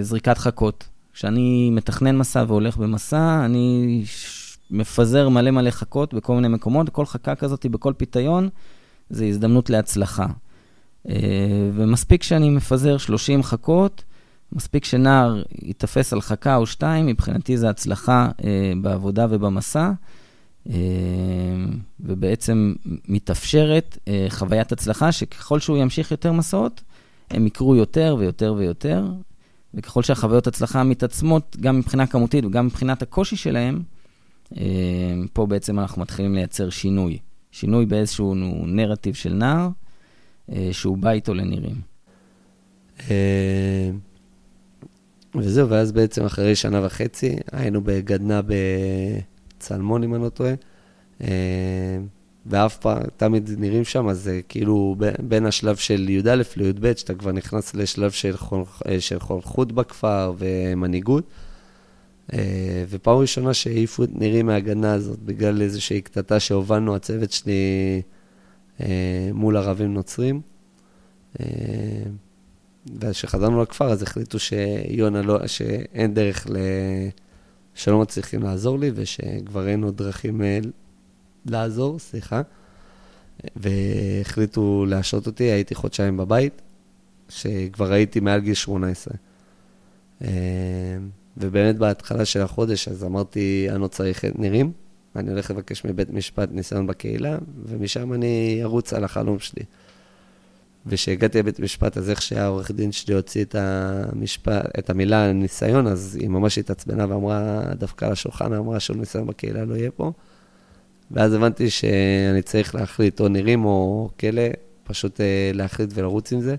E: זריקת חכות. כשאני מתכנן מסע והולך במסע, אני מפזר מלא מלא חכות בכל מיני מקומות, כל חכה כזאת בכל פיתיון, זה הזדמנות להצלחה. אה, ומספיק שאני מפזר 30 חכות, מספיק שנער ייתפס על חכה או שתיים, מבחינתי זה הצלחה אה, בעבודה ובמסע, אה, ובעצם מתאפשרת אה, חוויית הצלחה, שככל שהוא ימשיך יותר מסעות, הם יקרו יותר ויותר ויותר, וככל שהחוויות הצלחה מתעצמות, גם מבחינה כמותית וגם מבחינת הקושי שלהם, אה, פה בעצם אנחנו מתחילים לייצר שינוי. שינוי באיזשהו נרטיב של נער, אה, שהוא בא איתו לנירים.
C: אה, וזהו, ואז בעצם אחרי שנה וחצי היינו בגדנ"ע בצלמון, אם אני לא טועה, אה, ואף פעם, תמיד נראים שם, אז זה כאילו בין השלב של י"א לי"ב, שאתה כבר נכנס לשלב של, חול, אה, של חונכות בכפר ומנהיגות. אה, ופעם ראשונה שהעיפו את נירים מהגנה הזאת בגלל איזושהי קטטה שהובלנו, הצוות שלי, מול ערבים נוצרים. וכשחזרנו לכפר, אז החליטו שיונה לא, שאין דרך, ל... שלא מצליחים לעזור לי, ושכבר אין עוד דרכים אה, לעזור, סליחה. והחליטו להשעות אותי, הייתי חודשיים בבית, שכבר הייתי מעל גיל 18. אה, ובאמת בהתחלה של החודש, אז אמרתי, אני לא צריך את נירים, אני הולך לבקש מבית משפט ניסיון בקהילה, ומשם אני ארוץ על החלום שלי. וכשהגעתי לבית משפט, אז איך שהעורך דין שלי הוציא את, המשפט, את המילה ניסיון, אז היא ממש התעצבנה ואמרה, דווקא על השולחן, אמרה שום ניסיון בקהילה לא יהיה פה. ואז הבנתי שאני צריך להחליט או נירים או כלא, פשוט אה, להחליט ולרוץ עם זה.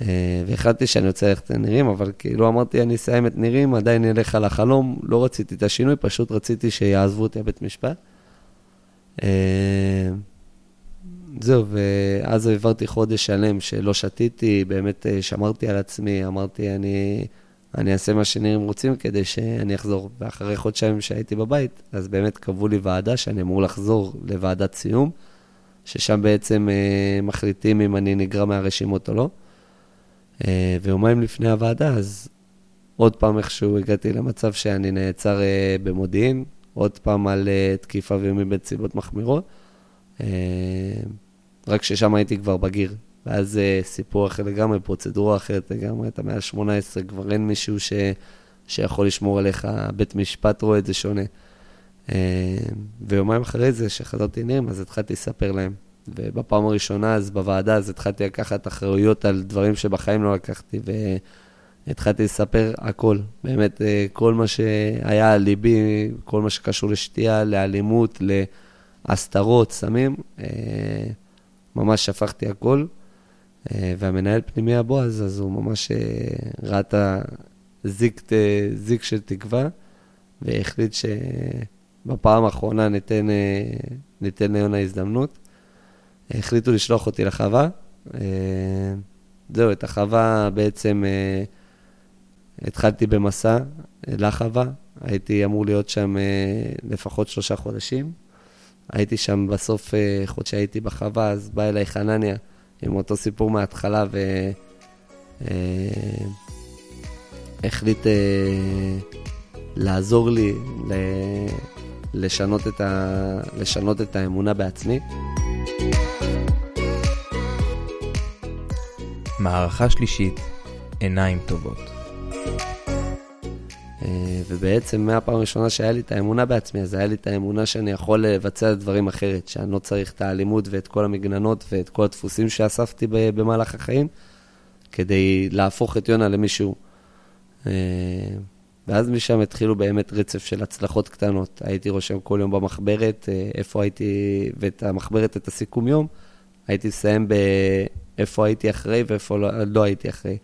C: אה, והחלטתי שאני רוצה ללכת לנירים, אבל כאילו אמרתי, אני אסיים את נירים, עדיין אלך על החלום, לא רציתי את השינוי, פשוט רציתי שיעזבו אותי לבית משפט. אה, זהו, ואז העברתי חודש שלם שלא שתיתי, באמת אה, שמרתי על עצמי, אמרתי, אני, אני אעשה מה שנירים רוצים כדי שאני אחזור. ואחרי חודשיים שהייתי בבית, אז באמת קבעו לי ועדה שאני אמור לחזור לוועדת סיום, ששם בעצם מחליטים אם אני נגרע מהרשימות או לא. אה, ויומיים לפני הוועדה, אז עוד פעם איכשהו הגעתי למצב שאני נעצר אה, במודיעין, עוד פעם על אה, תקיפה ואיומים בנסיבות מחמירות, רק ששם הייתי כבר בגיר. ואז סיפור אחר לגמרי, פרוצדורה אחרת לגמרי, אתה מעל 18, כבר אין מישהו ש... שיכול לשמור עליך, בית משפט רואה את זה שונה. ויומיים אחרי זה, שחזרתי נרים, אז התחלתי לספר להם. ובפעם הראשונה, אז בוועדה, אז התחלתי לקחת אחריות על דברים שבחיים לא לקחתי, והתחלתי לספר הכל. באמת, אה, כל מה שהיה על ליבי, כל מה שקשור לשתייה, לאלימות, להסתרות, סמים, אה, ממש שפכתי הכל. אה, והמנהל פנימי הבועז, אז הוא ממש ראה את הזיק, זיק של תקווה, והחליט שבפעם האחרונה ניתן, ניתן ליונה הזדמנות. החליטו לשלוח אותי לחווה. אה, זהו, את החווה בעצם אה, התחלתי במסע לחווה. הייתי אמור להיות שם אה, לפחות שלושה חודשים. הייתי שם בסוף, חוד שהייתי בחווה, אז בא אליי חנניה עם אותו סיפור מההתחלה, והחליט לעזור לי לשנות את, ה... לשנות את האמונה בעצמי.
B: מערכה שלישית, עיניים טובות.
C: אה, ובעצם מהפעם הראשונה שהיה לי את האמונה בעצמי, אז היה לי את האמונה שאני יכול לבצע דברים אחרת, שאני לא צריך את האלימות ואת כל המגננות ואת כל הדפוסים שאספתי במהלך החיים, כדי להפוך את יונה למישהו. אה, ואז משם התחילו באמת רצף של הצלחות קטנות. הייתי רושם כל יום במחברת, אה, איפה הייתי, ואת המחברת, את הסיכום יום, הייתי מסיים באיפה הייתי אחרי ואיפה לא, לא הייתי אחרי.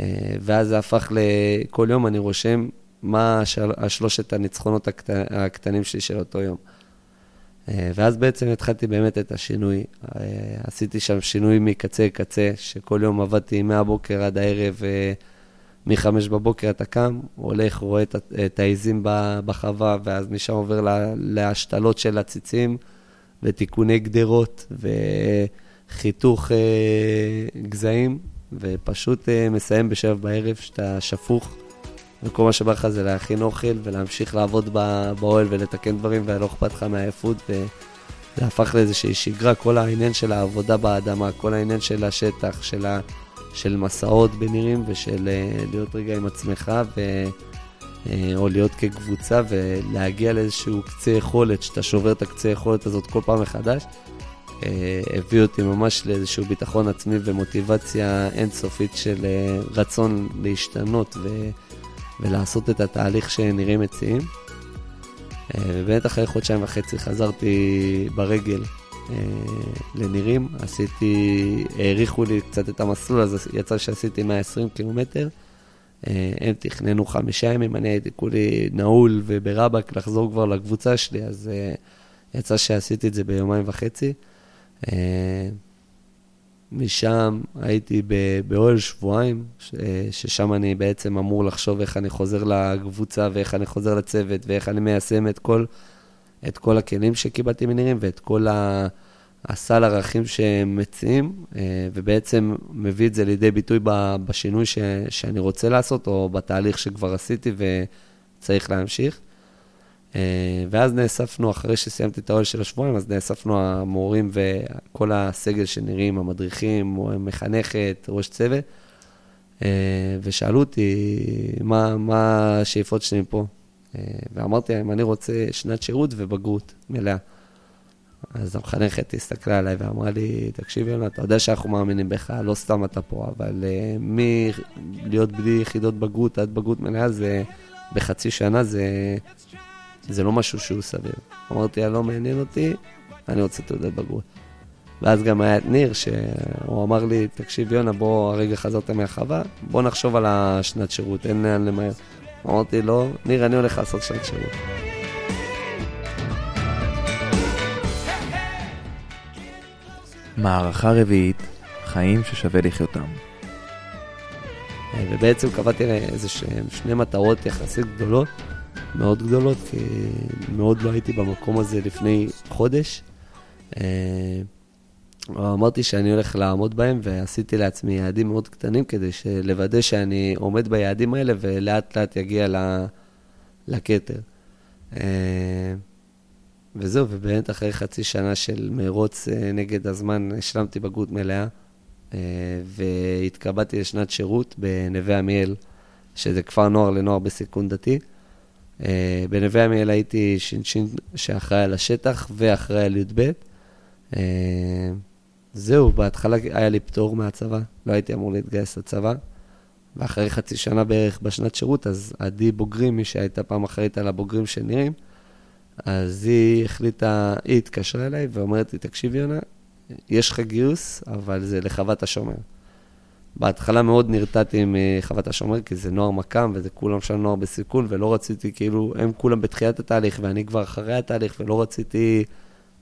C: אה, ואז זה הפך לכל יום אני רושם מה השל, השלושת הניצחונות הקט, הקטנים שלי של אותו יום. אה, ואז בעצם התחלתי באמת את השינוי. עשיתי שם שינוי מקצה לקצה, שכל יום עבדתי מהבוקר עד הערב. מ-5 בבוקר אתה קם, הולך, רואה את, את העיזים בחווה, ואז משם עובר לה, להשתלות של עציצים, ותיקוני גדרות, וחיתוך אה, גזעים, ופשוט אה, מסיים בשבע בערב, שאתה שפוך, וכל מה שבא לך זה להכין אוכל, ולהמשיך לעבוד באוהל ולתקן דברים, ולא אכפת לך מהעייפות, וזה הפך לאיזושהי שגרה, כל העניין של העבודה באדמה, כל העניין של השטח, של ה... של מסעות בנירים ושל אה, להיות רגע עם עצמך, ו... אה, או להיות כקבוצה ולהגיע לאיזשהו קצה יכולת, שאתה שובר את הקצה יכולת הזאת כל פעם מחדש, הביא אותי ממש לאיזשהו ביטחון עצמי ומוטיבציה אינסופית של רצון להשתנות ו... ולעשות את התהליך שנראים מציעים. ובאמת אחרי חודשיים וחצי חזרתי ברגל אה, לנירים, עשיתי, האריכו לי קצת את המסלול, אז יצא שעשיתי 120 קילומטר. אה, הם תכננו חמישה ימים, אני הייתי כולי נעול וברבק לחזור כבר לקבוצה שלי, אז אה, יצא שעשיתי את זה ביומיים וחצי. משם הייתי באוהל שבועיים, ששם אני בעצם אמור לחשוב איך אני חוזר לקבוצה ואיך אני חוזר לצוות ואיך אני מיישם את כל את כל הכלים שקיבלתי מנירים ואת כל הסל ערכים שהם מציעים, אה, ובעצם מביא את זה לידי ביטוי בשינוי ש, שאני רוצה לעשות, או בתהליך שכבר עשיתי וצריך להמשיך. אה, ואז נאספנו, אחרי שסיימתי את האוהל של השבועיים, אז נאספנו המורים וכל הסגל שנראים, המדריכים, מחנכת, ראש צוות, אה, ושאלו אותי מה, מה השאיפות שלי מפה. אה, ואמרתי להם, אני רוצה שנת שירות ובגרות מלאה. אז המחנכת הסתכלה עליי ואמרה לי, תקשיב יונה, אתה יודע שאנחנו מאמינים בך, לא סתם אתה פה, אבל uh, מלהיות בלי יחידות בגרות עד בגרות מלאה זה בחצי שנה זה, זה לא משהו שהוא סביר. אמרתי, לא מעניין אותי, אני רוצה תעודת בגרות. ואז גם היה את ניר, שהוא אמר לי, תקשיב יונה, בוא, הרגע חזרת מהחווה, בוא נחשוב על השנת שירות, אין לאן למהר. אמרתי לא, ניר, אני הולך לעשות שנת שירות.
B: מערכה רביעית, חיים ששווה לחיותם.
C: ובעצם קבעתי איזה שהם שני מטרות יחסית גדולות, מאוד גדולות, כי מאוד לא הייתי במקום הזה לפני חודש. אה, אמרתי שאני הולך לעמוד בהם, ועשיתי לעצמי יעדים מאוד קטנים כדי לוודא שאני עומד ביעדים האלה ולאט לאט יגיע לכתר. אה, וזהו, ובאמת אחרי חצי שנה של מרוץ אה, נגד הזמן, השלמתי בגרות מלאה, אה, והתקבעתי לשנת שירות בנווה עמיאל, שזה כפר נוער לנוער בסיכון דתי. אה, בנווה עמיאל הייתי ש"ש שאחראי על השטח ואחראי על י"ב. זהו, בהתחלה היה לי פטור מהצבא, לא הייתי אמור להתגייס לצבא. ואחרי חצי שנה בערך בשנת שירות, אז עדי בוגרים, מי שהייתה פעם אחראית על הבוגרים של נירים, אז היא החליטה, היא התקשרה אליי ואומרת לי, תקשיב יונה, יש לך גיוס, אבל זה לחוות השומר. בהתחלה מאוד נרתעתי עם חוות השומר, כי זה נוער מקם, וזה כולם שם נוער בסיכון, ולא רציתי, כאילו, הם כולם בתחילת התהליך, ואני כבר אחרי התהליך, ולא רציתי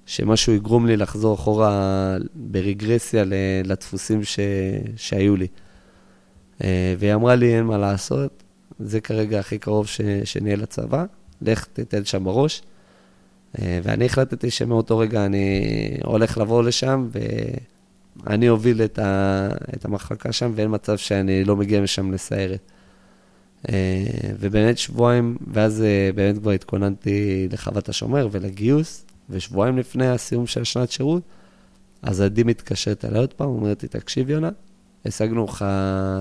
C: שמשהו יגרום לי לחזור אחורה ברגרסיה לדפוסים ש... שהיו לי. אה, והיא אמרה לי, אין מה לעשות, זה כרגע הכי קרוב ש... שנהיה לצבא, לך תתן שם בראש. אה, ואני החלטתי שמאותו רגע אני הולך לבוא לשם, ואני אוביל את, ה, את המחלקה שם, ואין מצב שאני לא מגיע משם לסיירת. אה, ובאמת שבועיים, ואז אה, באמת כבר התכוננתי לחוות השומר ולגיוס, ושבועיים לפני הסיום של שנת שירות, אז עדי מתקשרת אליי עוד פעם, אומרת לי, תקשיב יונה, השגנו לך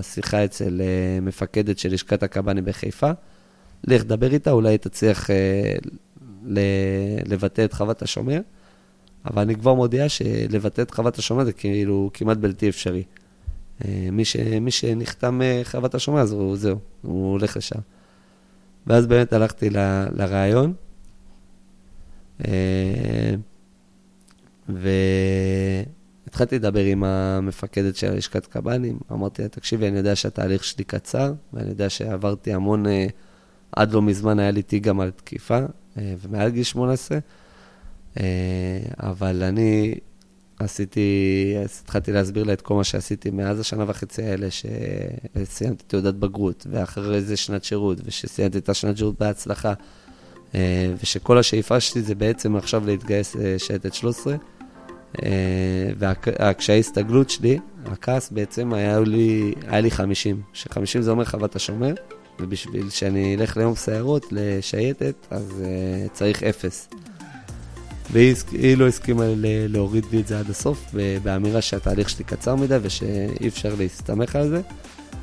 C: שיחה אצל מפקדת של לשכת הקב"נים בחיפה, לך דבר איתה, אולי תצליח לבטא את חוות השומר, אבל אני כבר מודיע שלבטא את חוות השומר זה כאילו כמעט בלתי אפשרי. אה, מי, ש, מי שנחתם אה, חוות השומר, אז הוא, זהו, הוא הולך לשם. ואז באמת הלכתי ל, לראיון, אה, והתחלתי לדבר עם המפקדת של לשכת קב"נים, אמרתי לה, תקשיבי, אני יודע שהתהליך שלי קצר, ואני יודע שעברתי המון, עד לא מזמן היה לי תיק גם על תקיפה, ומעל גיל 18, אה, אבל אני עשיתי, התחלתי להסביר לה את כל מה שעשיתי מאז השנה וחצי האלה, שסיימתי תעודת בגרות, ואחרי זה שנת שירות, ושסיימתי את השנת שירות בהצלחה, אה, ושכל השאיפה שלי זה בעצם עכשיו להתגייס לשייטת 13. והקשיי הסתגלות שלי, הכעס בעצם היה לי, היה לי 50, ש-50 זה אומר חוות השומר, ובשביל שאני אלך ליום סיירות, לשייטת, אז uh, צריך אפס. והיא לא הסכימה להוריד לי את זה עד הסוף, באמירה שהתהליך שלי קצר מדי ושאי אפשר להסתמך על זה,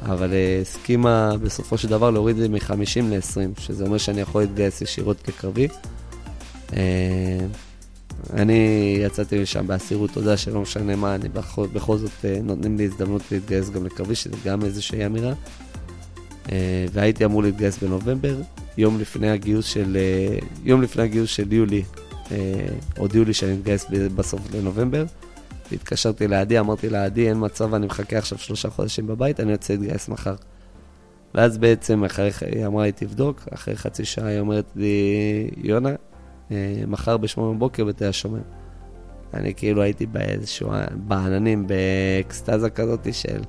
C: אבל uh, הסכימה בסופו של דבר להוריד זה מ-50 ל-20, שזה אומר שאני יכול להתגייס ישירות כקרבי. Uh, אני יצאתי משם באסירות תודה שלא משנה מה, אני בכל, בכל זאת uh, נותנים לי הזדמנות להתגייס גם לקרבי, שזה גם איזושהי אמירה. אה, והייתי אמור להתגייס בנובמבר. יום לפני הגיוס של, אה, יום לפני הגיוס של יולי, אה, הודיעו לי שאני מתגייס בסוף לנובמבר. התקשרתי לעדי, אמרתי לעדי, אין מצב, אני מחכה עכשיו שלושה חודשים בבית, אני יוצא להתגייס מחר. ואז בעצם, אחרי, היא אמרה לי, תבדוק, אחרי חצי שעה היא אומרת לי, יונה, מחר בשמונה בבוקר בתל השומר. אני כאילו הייתי באיזשהו, בעננים, באקסטזה כזאת של...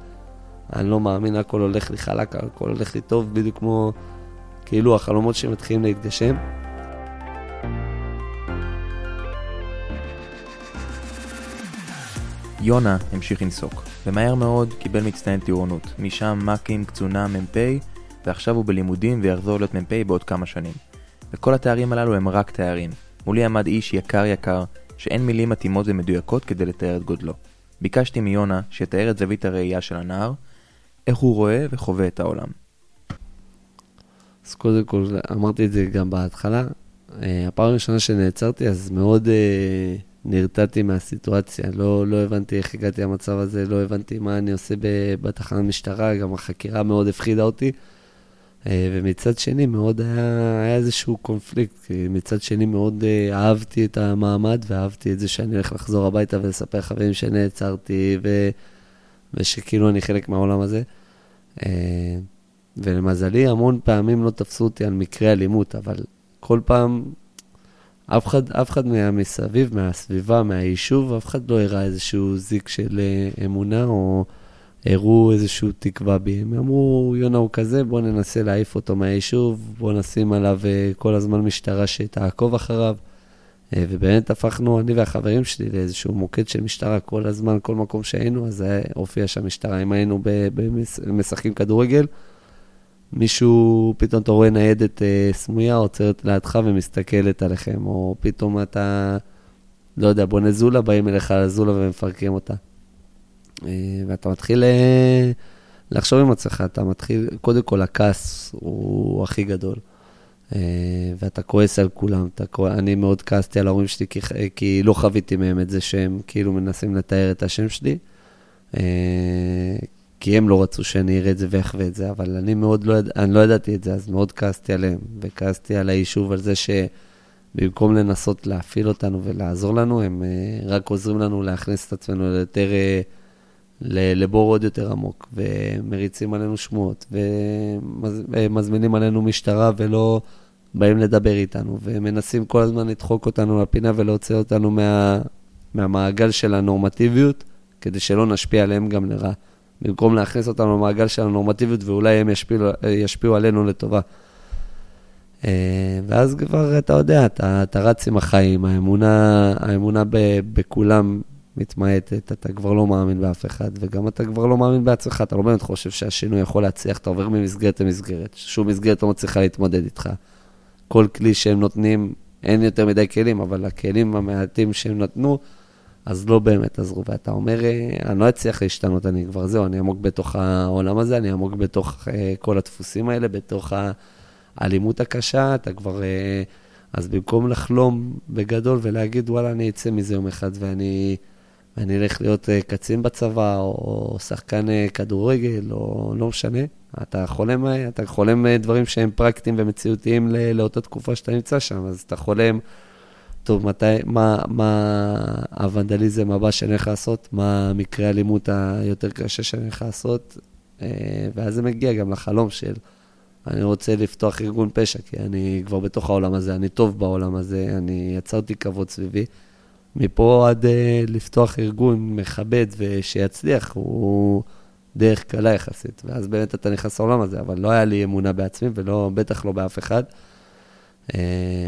C: אני לא מאמין, הכל הולך לי חלק, הכל הולך לי טוב, בדיוק כמו כאילו החלומות שמתחילים להתגשם.
B: יונה המשיך לנסוק, ומהר מאוד קיבל מצטיין טירונות, משם מ"כים, קצונה, מ"פ, ועכשיו הוא בלימודים ויחזור להיות מ"פ בעוד כמה שנים. וכל התארים הללו הם רק תארים. מולי עמד איש יקר יקר, שאין מילים מתאימות ומדויקות כדי לתאר את גודלו. ביקשתי מיונה שיתאר את זווית הראייה של הנער, איך הוא רואה וחווה את העולם.
C: אז קודם כל, אמרתי את זה גם בהתחלה, אה, הפעם הראשונה שנעצרתי, אז מאוד אה, נרתעתי מהסיטואציה. לא, לא הבנתי איך הגעתי למצב הזה, לא הבנתי מה אני עושה בתחנת משטרה, גם החקירה מאוד הפחידה אותי. אה, ומצד שני, מאוד היה, היה איזשהו קונפליקט, כי מצד שני מאוד אה, אהבתי את המעמד, ואהבתי את זה שאני הולך לחזור הביתה ולספר לחברים שנעצרתי, ו, ושכאילו אני חלק מהעולם הזה. אה, ולמזלי, המון פעמים לא תפסו אותי על מקרה אלימות, אבל כל פעם, אף אחד, אף אחד מסביב, מהסביבה, מהיישוב, אף אחד לא הראה איזשהו זיק של אמונה או... הראו איזושהי תקווה בי. הם אמרו, יונה הוא כזה, בואו ננסה להעיף אותו מהיישוב, בואו נשים עליו uh, כל הזמן משטרה שתעקוב אחריו. Uh, ובאמת הפכנו, אני והחברים שלי, לאיזשהו מוקד של משטרה כל הזמן, כל מקום שהיינו, אז הופיע שם משטרה. אם היינו משחקים כדורגל, מישהו, פתאום אתה רואה ניידת uh, סמויה עוצרת לידך ומסתכלת עליכם, או פתאום אתה, לא יודע, בונה זולה, באים אליך לזולה ומפרקים אותה. אה, ואתה מתחיל אה, לחשוב עם עצמך, אתה מתחיל, קודם כל הכעס הוא הכי גדול. אה, ואתה כועס על כולם. אתה, אני מאוד כעסתי על ההורים שלי, כי, כי לא חוויתי מהם את זה שהם כאילו מנסים לתאר את השם שלי. כי הם לא רצו שאני אראה את זה ואחווה את זה, אבל אני מאוד לא, אני לא ידעתי את זה, אז מאוד כעסתי עליהם. וכעסתי על היישוב, על זה שבמקום לנסות להפעיל אותנו ולעזור לנו, הם רק עוזרים לנו להכניס את עצמנו ליותר... לבור עוד יותר עמוק, ומריצים עלינו שמועות, ומזמינים עלינו משטרה ולא באים לדבר איתנו, ומנסים כל הזמן לדחוק אותנו לפינה ולהוציא אותנו מה, מהמעגל של הנורמטיביות, כדי שלא נשפיע עליהם גם לרעה. במקום להכניס אותנו למעגל של הנורמטיביות, ואולי הם ישפיעו, ישפיעו עלינו לטובה. אה, ואז כבר, אתה יודע, אתה, אתה רץ עם החיים, האמונה, האמונה ב, בכולם מתמעטת, אתה כבר לא מאמין באף אחד, וגם אתה כבר לא מאמין בעצמך, אתה לא באמת חושב שהשינוי יכול להצליח, אתה עובר ממסגרת למסגרת, שום מסגרת לא מצליחה להתמודד איתך. כל כלי שהם נותנים, אין יותר מדי כלים, אבל הכלים המעטים שהם נתנו, אז לא באמת עזרו. ואתה אומר, אה, אני לא אצליח להשתנות, אני כבר זהו, אני עמוק בתוך העולם הזה, אני עמוק בתוך uh, כל הדפוסים האלה, בתוך האלימות הקשה, אתה כבר... Uh, אז במקום לחלום בגדול ולהגיד, וואלה, אני אצא מזה יום אחד ואני... ואני אלך להיות אה, קצין בצבא, או שחקן אה, כדורגל, או לא משנה. אתה חולם, אה, אתה חולם דברים שהם פרקטיים ומציאותיים לאותה תקופה שאתה נמצא שם, אז אתה חולם, טוב, מתי, מה, מה הוונדליזם הבא שאני הולך לעשות, מה המקרה האלימות היותר קשה שאני הולך לעשות, ואז זה מגיע גם לחלום של, אני רוצה לפתוח ארגון פשע, כי אני כבר בתוך העולם הזה, אני טוב בעולם הזה, אני יצרתי כבוד סביבי. מפה עד uh, לפתוח ארגון מכבד ושיצליח, הוא דרך קלה יחסית. ואז באמת אתה נכנס לעולם הזה, אבל לא היה לי אמונה בעצמי, ובטח לא באף אחד. Uh,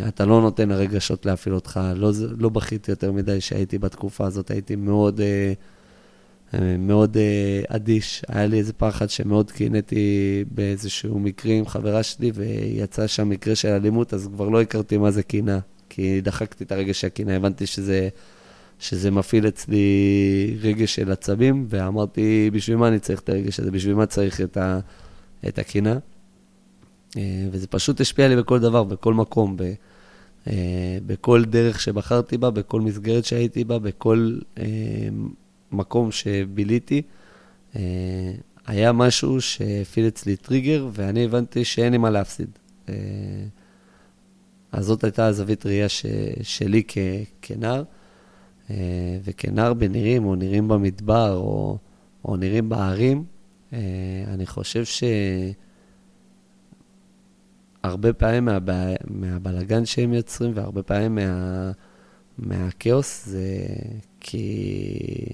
C: אתה לא נותן לרגשות להפעיל אותך, לא, לא בכיתי יותר מדי שהייתי בתקופה הזאת, הייתי מאוד, uh, מאוד uh, אדיש. היה לי איזה פחד שמאוד קינאתי באיזשהו מקרה עם חברה שלי, ויצא שם מקרה של אלימות, אז כבר לא הכרתי מה זה קינה. כי דחקתי את הרגש של הקנאה, הבנתי שזה, שזה מפעיל אצלי רגש של עצבים, ואמרתי, בשביל מה אני צריך את הרגש הזה? בשביל מה צריך את, את הקנאה? אה, וזה פשוט השפיע לי בכל דבר, בכל מקום, ב, אה, בכל דרך שבחרתי בה, בכל מסגרת שהייתי בה, בכל אה, מקום שביליתי. היה משהו שהפעיל אצלי טריגר, ואני הבנתי שאין לי מה להפסיד. אז זאת הייתה הזווית ראייה ש, שלי כ, כנער, וכנער בנירים, או נירים במדבר, או, או נירים בערים, אני חושב שהרבה פעמים מהבע... מהבלגן שהם יוצרים, והרבה פעמים מה... מהכאוס, זה כי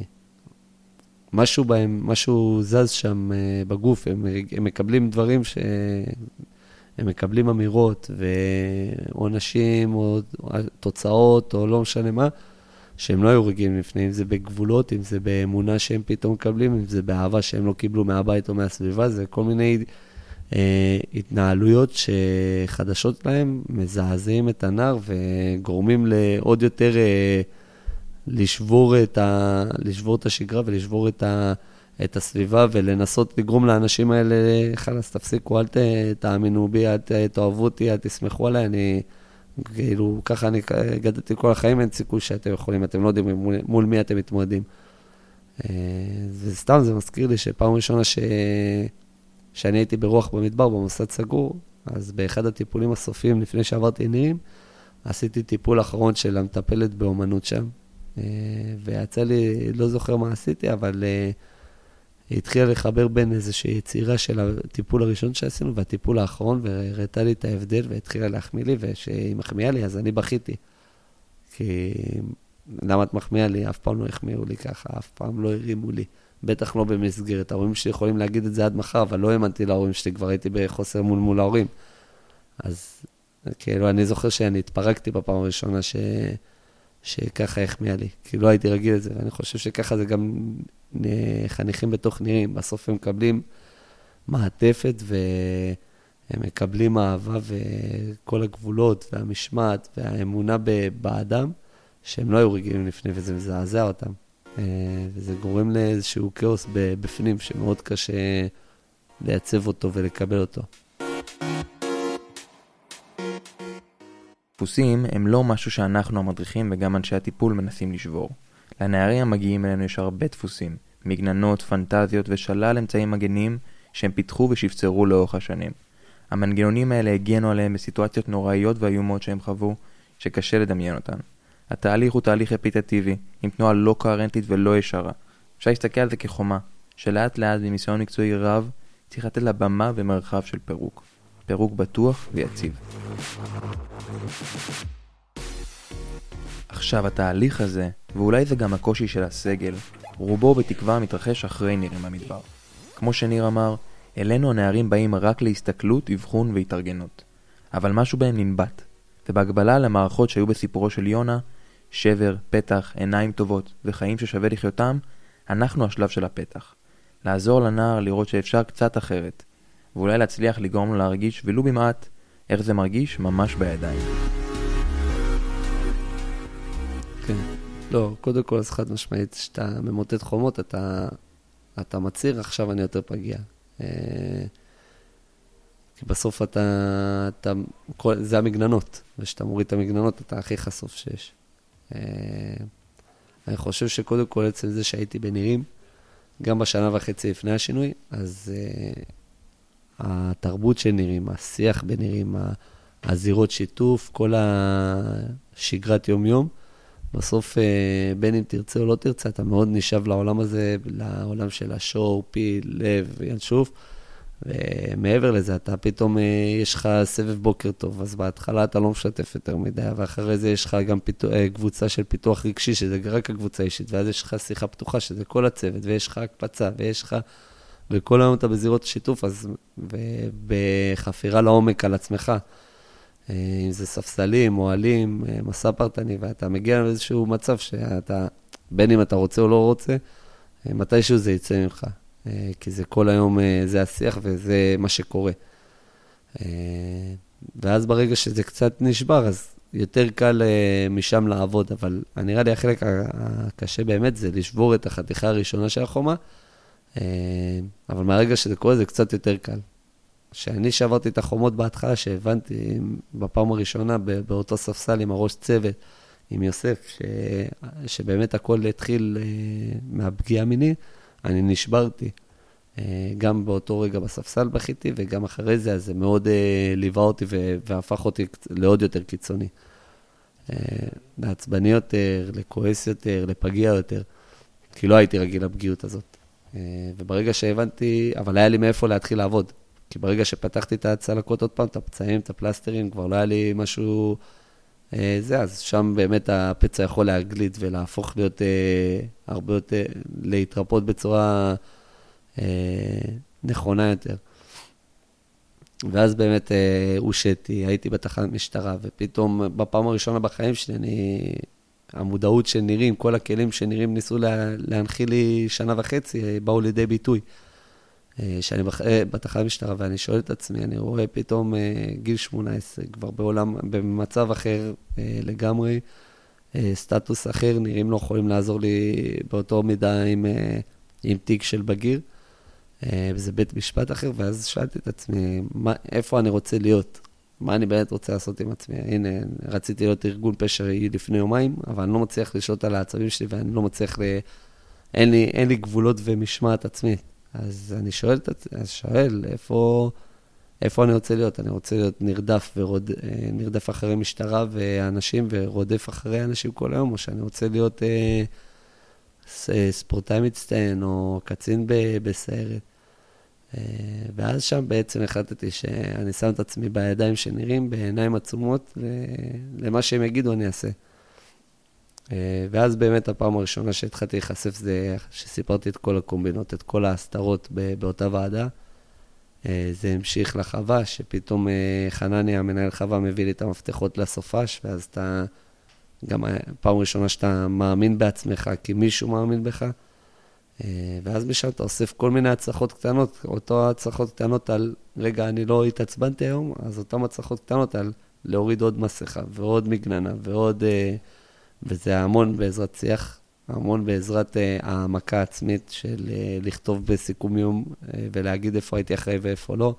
C: משהו בהם, משהו זז שם אה, בגוף, הם, הם מקבלים דברים ש... הם מקבלים אמירות ועונשים או תוצאות או לא משנה מה, שהם לא היו רגילים לפני, אם זה בגבולות, אם זה באמונה שהם פתאום מקבלים, אם זה באהבה שהם לא קיבלו מהבית או מהסביבה, זה כל מיני התנהלויות שחדשות להם, מזעזעים את הנער וגורמים לעוד יותר אה, לשבור, את ה, לשבור את השגרה ולשבור את, ה, את הסביבה ולנסות לגרום לאנשים האלה, חלאס, תפסיקו, אל ת, תאמינו בי, אל תאהבו אותי, אל תסמכו עליי, אני, כאילו, ככה אני גדלתי כל החיים, אין סיכוי שאתם יכולים, אתם לא יודעים מול, מול מי אתם מתמודדים. וסתם, זה מזכיר לי שפעם ראשונה ש... שאני הייתי ברוח במדבר, במוסד סגור, אז באחד הטיפולים הסופיים, לפני שעברתי נירים, עשיתי טיפול אחרון של המטפלת באומנות שם. אה, ויצא לי, לא זוכר מה עשיתי, אבל אה, היא התחילה לחבר בין איזושהי יצירה של הטיפול הראשון שעשינו והטיפול האחרון, והראתה לי את ההבדל והתחילה להחמיא לי, וכשהיא מחמיאה לי, אז אני בכיתי. כי למה את מחמיאה לי? אף פעם לא החמיאו לי ככה, אף פעם לא הרימו לי. בטח לא במסגרת. ההורים שלי יכולים להגיד את זה עד מחר, אבל לא האמנתי להורים שלי, כבר הייתי בחוסר מול מול ההורים. אז כאילו, אני זוכר שאני התפרקתי בפעם הראשונה ש... שככה החמיאה לי, כי לא הייתי רגיל לזה, ואני חושב שככה זה גם חניכים בתוך נירים, בסוף הם מקבלים מעטפת והם מקבלים אהבה וכל הגבולות והמשמעת והאמונה באדם, שהם לא היו רגילים לפני, וזה מזעזע אותם. אה, וזה גורם לאיזשהו כאוס בפנים, שמאוד קשה לייצב אותו ולקבל אותו.
B: דפוסים הם לא משהו שאנחנו המדריכים וגם אנשי הטיפול מנסים לשבור. לנערים המגיעים אלינו יש הרבה דפוסים, מגננות, פנטזיות ושלל אמצעים מגנים שהם פיתחו ושפצרו לאורך השנים. המנגנונים האלה הגנו עליהם בסיטואציות נוראיות ואיומות שהם חוו, שקשה לדמיין אותן. התהליך הוא תהליך רפיטטיבי, עם תנועה לא קוהרנטית ולא ישרה. אפשר להסתכל על זה כחומה, שלאט לאט בניסיון מקצועי רב, צריך לתת לה במה ומרחב של פירוק. פירוק בטוח ויציב. עכשיו התהליך הזה, ואולי זה גם הקושי של הסגל, רובו בתקווה מתרחש אחרי נירים במדבר. כמו שניר אמר, אלינו הנערים באים רק להסתכלות, אבחון והתארגנות. אבל משהו בהם ננבט, ובהקבלה למערכות שהיו בסיפורו של יונה, שבר, פתח, עיניים טובות וחיים ששווה לחיותם, אנחנו השלב של הפתח. לעזור לנער לראות שאפשר קצת אחרת, ואולי להצליח לגרום לו להרגיש, ולו במעט, איך זה מרגיש ממש בידיים.
C: כן. לא, קודם כל, אז חד משמעית, כשאתה ממוטט חומות, אתה, אתה מצהיר, עכשיו אני יותר פגיע. אה, כי בסוף אתה, אתה, זה המגננות, וכשאתה מוריד את המגננות, אתה הכי חשוף שיש. אה, אני חושב שקודם כל, עצם זה שהייתי בנירים, גם בשנה וחצי לפני השינוי, אז uh, התרבות של נירים, השיח בנירים, הזירות שיתוף, כל השגרת יום-יום, בסוף, uh, בין אם תרצה או לא תרצה, אתה מאוד נשאב לעולם הזה, לעולם של השור, פיל, לב, ינשוף. ומעבר לזה, אתה פתאום, אה, יש לך סבב בוקר טוב, אז בהתחלה אתה לא משתף יותר מדי, ואחרי זה יש לך גם פיתוח, אה, קבוצה של פיתוח רגשי, שזה רק הקבוצה האישית, ואז יש לך שיחה פתוחה, שזה כל הצוות, ויש לך הקפצה, ויש לך... וכל היום אתה בזירות שיתוף, אז... ובחפירה לעומק על עצמך. אה, אם זה ספסלים, אוהלים, מסע פרטני, ואתה מגיע לאיזשהו מצב שאתה, בין אם אתה רוצה או לא רוצה, מתישהו זה יצא ממך. אה, כי זה כל היום, אה, זה השיח וזה מה שקורה. אה, ואז ברגע שזה קצת נשבר, אז יותר קל משם לעבוד, אבל נראה לי החלק הקשה באמת זה לשבור את החתיכה הראשונה של החומה, אבל מהרגע שזה קורה זה קצת יותר קל. כשאני שברתי את החומות בהתחלה, שהבנתי בפעם הראשונה באותו ספסל עם הראש צוות, עם יוסף, ש... שבאמת הכל התחיל מהפגיעה מינית, אני נשברתי. אה, גם באותו רגע בספסל בכיתי, וגם אחרי זה, אז זה מאוד uh, ליווה אותי והפך אותי לעוד יותר קיצוני. Uh, לעצבני יותר, לכועס יותר, לפגיע יותר, כי לא הייתי רגיל לפגיעות הזאת. וברגע שהבנתי, אבל היה לי מאיפה להתחיל לעבוד. כי ברגע שפתחתי את הצלקות עוד פעם, את הפצעים, את הפלסטרים, כבר לא היה לי משהו... Uh, זה, אז שם באמת הפצע יכול להגליד ולהפוך להיות uh, הרבה יותר, להתרפות בצורה uh, נכונה יותר. ואז באמת הושעתי, הייתי בתחנת משטרה, ופתאום בפעם הראשונה בחיים שלי, אני... המודעות שנראים, כל הכלים שנראים ניסו לה, להנחיל לי שנה וחצי, באו לידי ביטוי. שאני בח... בתחנת משטרה, ואני שואל את עצמי, אני רואה פתאום גיל 18, כבר בעולם, במצב אחר לגמרי, סטטוס אחר, נראים לא יכולים לעזור לי באותו מידה עם עם תיק של בגיר. אה, וזה בית משפט אחר, ואז שאלתי את עצמי, מה, איפה אני רוצה להיות? מה אני באמת רוצה לעשות עם עצמי? הנה, רציתי להיות ארגון פשע לפני יומיים, אבל אני לא מצליח לשלוט על העצבים שלי, ואני לא מצליח ל... אין לי, אין לי גבולות ומשמעת עצמית. אז אני שואל, אז שואל, איפה, איפה אני רוצה להיות? אני רוצה להיות נרדף, ורוד, אה, נרדף אחרי משטרה ואנשים ורודף אחרי אנשים כל היום, או שאני רוצה להיות אה, ספורטאי מצטיין או קצין בסיירת. אה, ואז שם בעצם החלטתי שאני שם את עצמי בידיים שנראים, בעיניים עצומות, למה שהם יגידו אני אעשה. אה, ואז באמת הפעם הראשונה שהתחלתי להיחשף זה שסיפרתי את כל הקומבינות, את כל ההסתרות באותה ועדה. אה, זה המשיך לחווה, שפתאום חנני, המנהל חווה, מביא לי את המפתחות לסופש, ואז אתה, גם פעם ראשונה שאתה מאמין בעצמך, כי מישהו מאמין בך. אה, ואז משם אתה אוסף כל מיני הצלחות קטנות, אותו הצלחות קטנות על, רגע, אני לא התעצבנתי היום, אז אותן הצלחות קטנות על להוריד עוד מסכה ועוד מגננה ועוד... אה, וזה המון בעזרת שיח, המון בעזרת אה, העמקה עצמית של לכתוב בסיכום יום ולהגיד איפה הייתי אחראי ואיפה לא,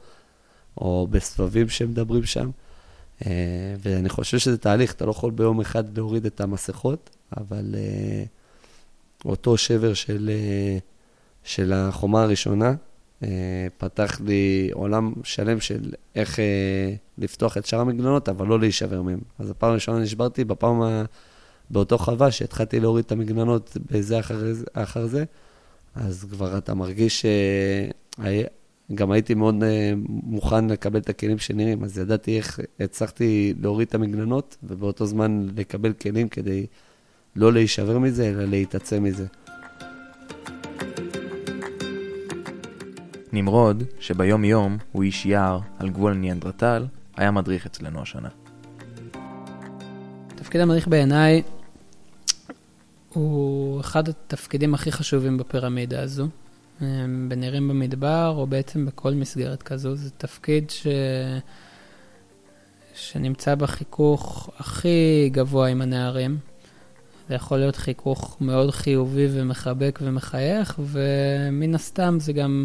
C: או בסבבים שמדברים שם. ואני חושב שזה תהליך, אתה לא יכול ביום אחד להוריד את המסכות, אבל... אותו שבר של, אה, של החומה הראשונה, אה, פתח לי עולם שלם של איך אה, לפתוח את שאר המגלונות, אבל לא להישבר מהם. אז הפעם הראשונה נשברתי, בפעם. באותו חווה שהתחלתי להוריד את המגלונות בזה אחר, אחר זה, אז כבר אתה מרגיש גם הייתי מאוד מוכן לקבל את הכלים שנראים, אז ידעתי איך הצלחתי להוריד את המגלנות, ובאותו זמן לקבל כלים כדי לא להישבר מזה, אלא להתעצם מזה.
B: נמרוד, שביום יום הוא איש יער על גבול ניאנדרטל, היה מדריך אצלנו השנה.
F: תפקיד המדריך בעיניי הוא אחד התפקידים הכי חשובים בפירמידה הזו. בנערים במדבר, או בעצם בכל מסגרת כזו, זה תפקיד ש... שנמצא בחיכוך הכי גבוה עם הנערים. זה יכול להיות חיכוך מאוד חיובי ומחבק ומחייך, ומן הסתם זה גם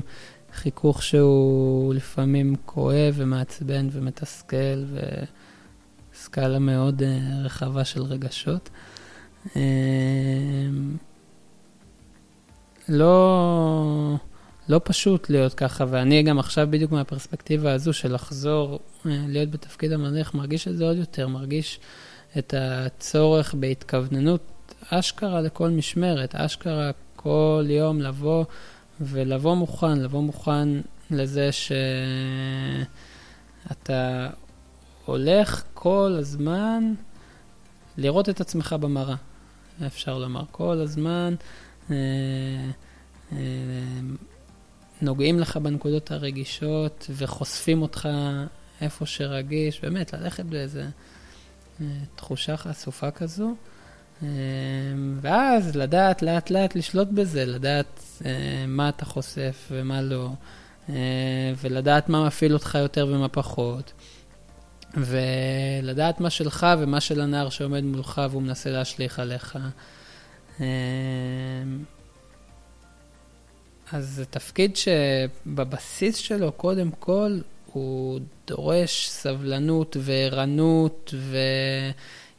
F: חיכוך שהוא לפעמים כואב ומעצבן ומתסכל, וסקאלה מאוד אה, רחבה של רגשות. אה, לא, לא פשוט להיות ככה, ואני גם עכשיו בדיוק מהפרספקטיבה הזו של לחזור אה, להיות בתפקיד המדריך, מרגיש את זה עוד יותר, מרגיש את הצורך בהתכווננות אשכרה לכל משמרת, אשכרה כל יום לבוא ולבוא מוכן, לבוא מוכן לזה שאתה הולך כל הזמן לראות את עצמך במראה, אפשר לומר. כל הזמן אה, אה, נוגעים לך בנקודות הרגישות וחושפים אותך איפה שרגיש, באמת, ללכת באיזה אה, תחושה חשופה כזו. ואז לדעת לאט לאט לשלוט בזה, לדעת מה אתה חושף ומה לא, ולדעת מה מפעיל אותך יותר ומה פחות, ולדעת מה שלך ומה של הנער שעומד מולך והוא מנסה להשליך עליך. אמ, אז זה תפקיד שבבסיס שלו, קודם כל, הוא דורש סבלנות וערנות ו...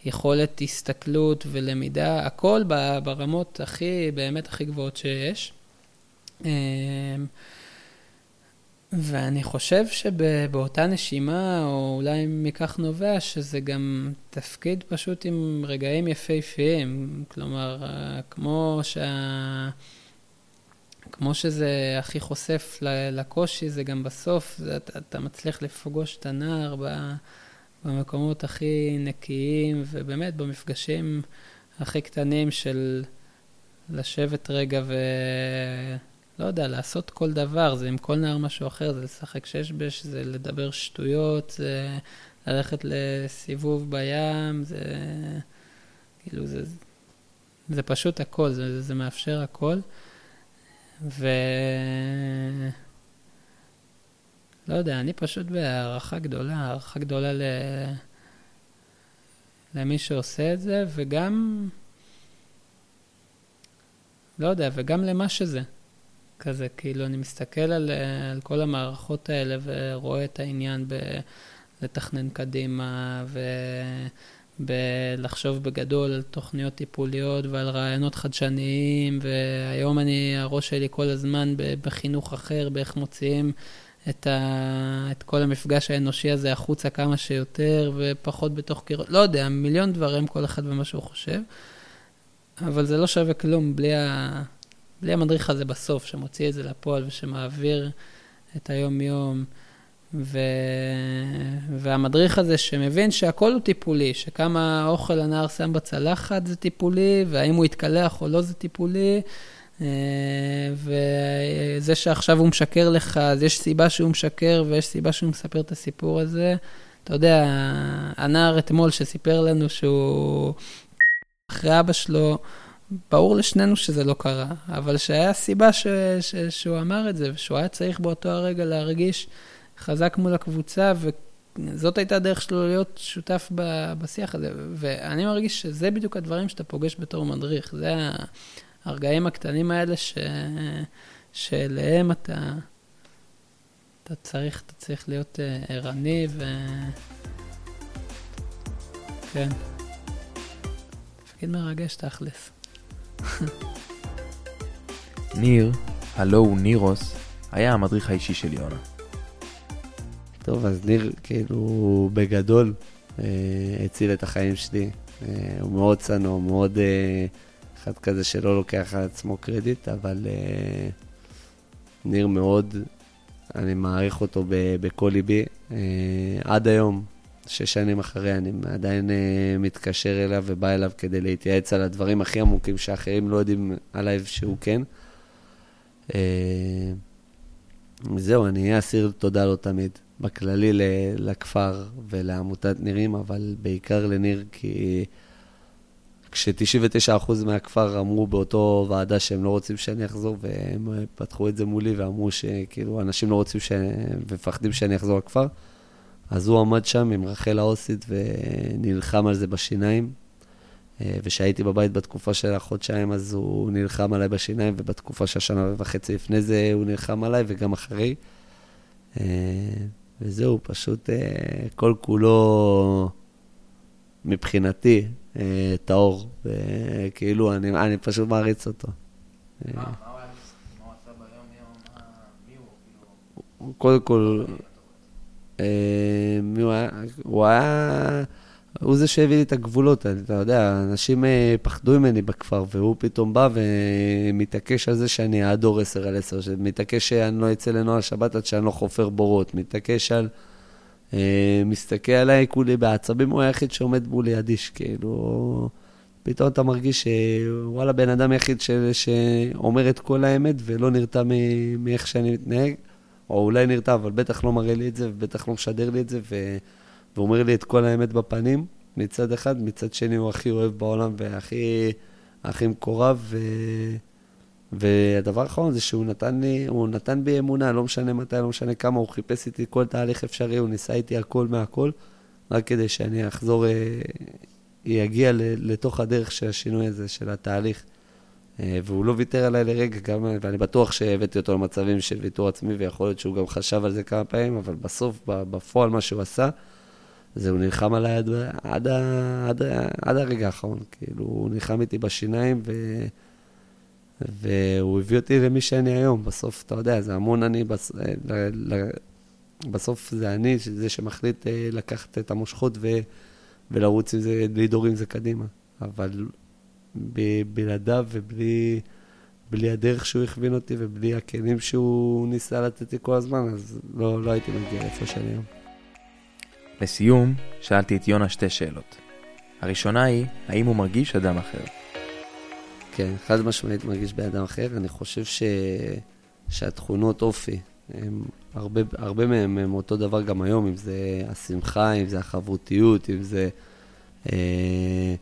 F: יכולת הסתכלות ולמידה, הכל ברמות הכי, באמת הכי גבוהות שיש. ואני חושב שבאותה נשימה, או אולי מכך נובע, שזה גם תפקיד פשוט עם רגעים יפהפיים. כלומר, כמו שה... כמו שזה הכי חושף לקושי, זה גם בסוף, זה, אתה, אתה מצליח לפגוש את הנער. במקומות הכי נקיים, ובאמת במפגשים הכי קטנים של לשבת רגע ו... לא יודע, לעשות כל דבר, זה עם כל נער משהו אחר, זה לשחק שש בש, זה לדבר שטויות, זה ללכת לסיבוב בים, זה כאילו, זה, זה פשוט הכל, זה, זה מאפשר הכל. ו... לא יודע, אני פשוט בהערכה גדולה, הערכה גדולה ל... למי שעושה את זה, וגם, לא יודע, וגם למה שזה. כזה, כאילו, אני מסתכל על, על כל המערכות האלה ורואה את העניין בלתכנן קדימה ובלחשוב בגדול על תוכניות טיפוליות ועל רעיונות חדשניים, והיום אני, הראש שלי כל הזמן בחינוך אחר, באיך מוציאים את, ה, את כל המפגש האנושי הזה החוצה כמה שיותר, ופחות בתוך קירות, לא יודע, מיליון דברים, כל אחד ומה שהוא חושב. אבל זה לא שווה כלום בלי, ה, בלי המדריך הזה בסוף, שמוציא את זה לפועל ושמעביר את היום-יום. ו... והמדריך הזה שמבין שהכל הוא טיפולי, שכמה אוכל הנער שם בצלחת זה טיפולי, והאם הוא יתקלח או לא זה טיפולי, אה, וזה שעכשיו הוא משקר לך, אז יש סיבה שהוא משקר ויש סיבה שהוא מספר את הסיפור הזה. אתה יודע, הנער אתמול שסיפר לנו שהוא אחרי אבא שלו, ברור לשנינו שזה לא קרה, אבל שהיה סיבה ש, ש, שהוא אמר את זה, ושהוא היה צריך באותו הרגע להרגיש חזק מול הקבוצה, וזאת הייתה הדרך שלו להיות שותף ב, בשיח הזה. ואני מרגיש שזה בדיוק הדברים שאתה פוגש בתור מדריך. זה הרגעים הקטנים האלה ש... שאליהם אתה, אתה, צריך, אתה צריך להיות uh, ערני ו... כן. תפקיד מרגש תכלס. *laughs*
B: ניר, הלו הוא נירוס, היה המדריך האישי של יונה.
C: טוב, אז ניר, כאילו, בגדול, אה, הציל את החיים שלי. אה, הוא מאוד צנוע, מאוד אה, אחד כזה שלא לוקח על עצמו קרדיט, אבל אה, ניר מאוד, אני מעריך אותו בכל ליבי. אה, עד היום, שש שנים אחרי, אני עדיין uh, מתקשר אליו ובא אליו כדי להתייעץ על הדברים הכי עמוקים שאחרים לא יודעים עליי שהוא כן. Uh, זהו, אני אהיה אסיר תודה לו תמיד. בכללי לכפר ולעמותת נירים, אבל בעיקר לניר, כי כש-99% מהכפר אמרו באותו ועדה שהם לא רוצים שאני אחזור, והם פתחו את זה מולי ואמרו שכאילו אנשים לא רוצים ש... ומפחדים שאני אחזור לכפר. אז הוא עמד שם עם רחל האוסית ונלחם על זה בשיניים. אה, וכשהייתי בבית בתקופה של החודשיים, אז הוא נלחם עליי בשיניים, ובתקופה של השנה וחצי לפני זה הוא נלחם עליי, וגם אחרי. אה, וזהו, פשוט אה, כל כולו מבחינתי טהור, וכאילו, אני, אני פשוט מעריץ אותו. קודם כל... אה, מי הוא היה? הוא היה... הוא זה שהביא לי את הגבולות, אתה יודע, אנשים אה, פחדו ממני בכפר, והוא פתאום בא ומתעקש על זה שאני אעדור 10 על 10, מתעקש שאני לא אצא לנוהל שבת עד שאני לא חופר בורות, מתעקש על... אה, מסתכל עליי כולי בעצבים, הוא היחיד שעומד מולי אדיש, כאילו... פתאום אתה מרגיש שוואלה, בן אדם יחיד ש... שאומר את כל האמת ולא נרתע מאיך שאני מתנהג. או אולי נרתע, אבל בטח לא מראה לי את זה, ובטח לא משדר לי את זה, ו... ואומר לי את כל האמת בפנים, מצד אחד, מצד שני הוא הכי אוהב בעולם והכי הכי מקורב, ו... והדבר האחרון זה שהוא נתן לי, הוא נתן בי אמונה, לא משנה מתי, לא משנה כמה, הוא חיפש איתי כל תהליך אפשרי, הוא ניסה איתי הכל מהכל, רק כדי שאני אחזור, אה, יגיע לתוך הדרך של השינוי הזה, של התהליך. אה, והוא לא ויתר עליי לרגע, גם, ואני בטוח שהבאתי אותו למצבים של ויתור עצמי, ויכול להיות שהוא גם חשב על זה כמה פעמים, אבל בסוף, בפועל, מה שהוא עשה, זה הוא נלחם עליי עד, עד, עד, עד הרגע האחרון. כאילו, הוא נלחם איתי בשיניים, ו, והוא הביא אותי למי שאני היום. בסוף, אתה יודע, זה המון אני, בס, ל, ל, בסוף זה אני, זה שמחליט אה, לקחת את המושכות ולרוץ עם זה, לדור עם זה קדימה. אבל בלעדיו ובלי בלי הדרך שהוא הכווין אותי ובלי הכלים שהוא ניסה לתת לי כל הזמן, אז לא, לא הייתי מגיע איפה שאני היום.
B: לסיום, שאלתי את יונה שתי שאלות. הראשונה היא, האם הוא מרגיש אדם אחר?
C: כן, חד משמעית מרגיש באדם אחר. אני חושב ש... שהתכונות אופי, הם, הרבה, הרבה מהם הם אותו דבר גם היום, אם זה השמחה, אם זה החברותיות, אם זה... אה,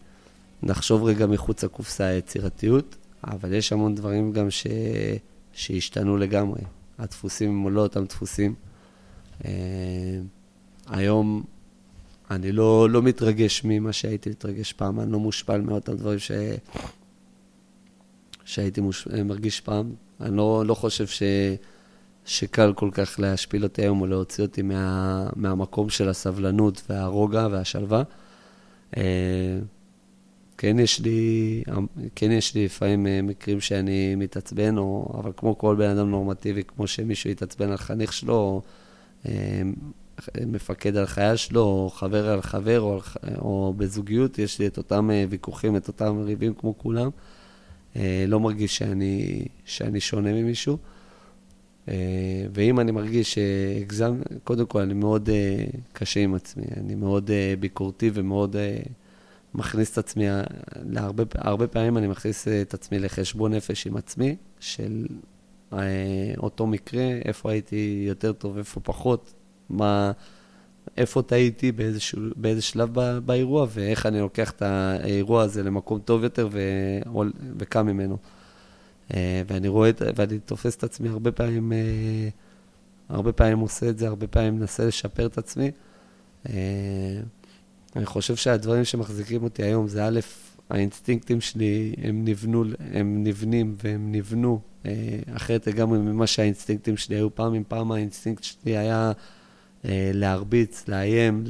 C: נחשוב רגע מחוץ לקופסה היצירתיות, אבל יש המון דברים גם ש... שהשתנו לגמרי. הדפוסים הם לא אותם דפוסים. Uh, היום אני לא, לא מתרגש ממה שהייתי מתרגש פעם, אני לא מושפל מאותם דברים ש... שהייתי מוש... מרגיש פעם. אני לא, לא חושב ש... שקל כל כך להשפיל אותי היום או להוציא אותי מה... מהמקום של הסבלנות והרוגע והשלווה. כן יש לי, כן יש לי לפעמים אה, מקרים שאני מתעצבן, או, אבל כמו כל בן אדם נורמטיבי, כמו שמישהו יתעצבן על חניך שלו, אה, מפקד על חייל שלו, או חבר על חבר, או, או בזוגיות, יש לי את אותם אה, ויכוחים, את אותם ריבים כמו כולם. לא מרגיש שאני, שאני שונה ממישהו. ואם אני מרגיש שהגזם, קודם כל אני מאוד קשה עם עצמי, אני מאוד ביקורתי ומאוד... מכניס את עצמי, להרבה הרבה פעמים אני מכניס את עצמי לחשבון נפש עם עצמי, של אה, אותו מקרה, איפה הייתי יותר טוב, איפה פחות, מה, איפה טעיתי, באיזשהו, באיזה שלב בא, באירוע, ואיך אני לוקח את האירוע הזה למקום טוב יותר ו, וקם ממנו. אה, ואני רואה, ואני תופס את עצמי הרבה פעמים, אה, הרבה פעמים עושה את זה, הרבה פעמים מנסה לשפר את עצמי. אני חושב שהדברים שמחזיקים אותי היום זה א', האינסטינקטים שלי, הם נבנו, הם נבנים והם נבנו אה, אחרת לגמרי ממה שהאינסטינקטים שלי היו פעם. אם פעם האינסטינקט שלי היה אה, להרביץ, לאיים,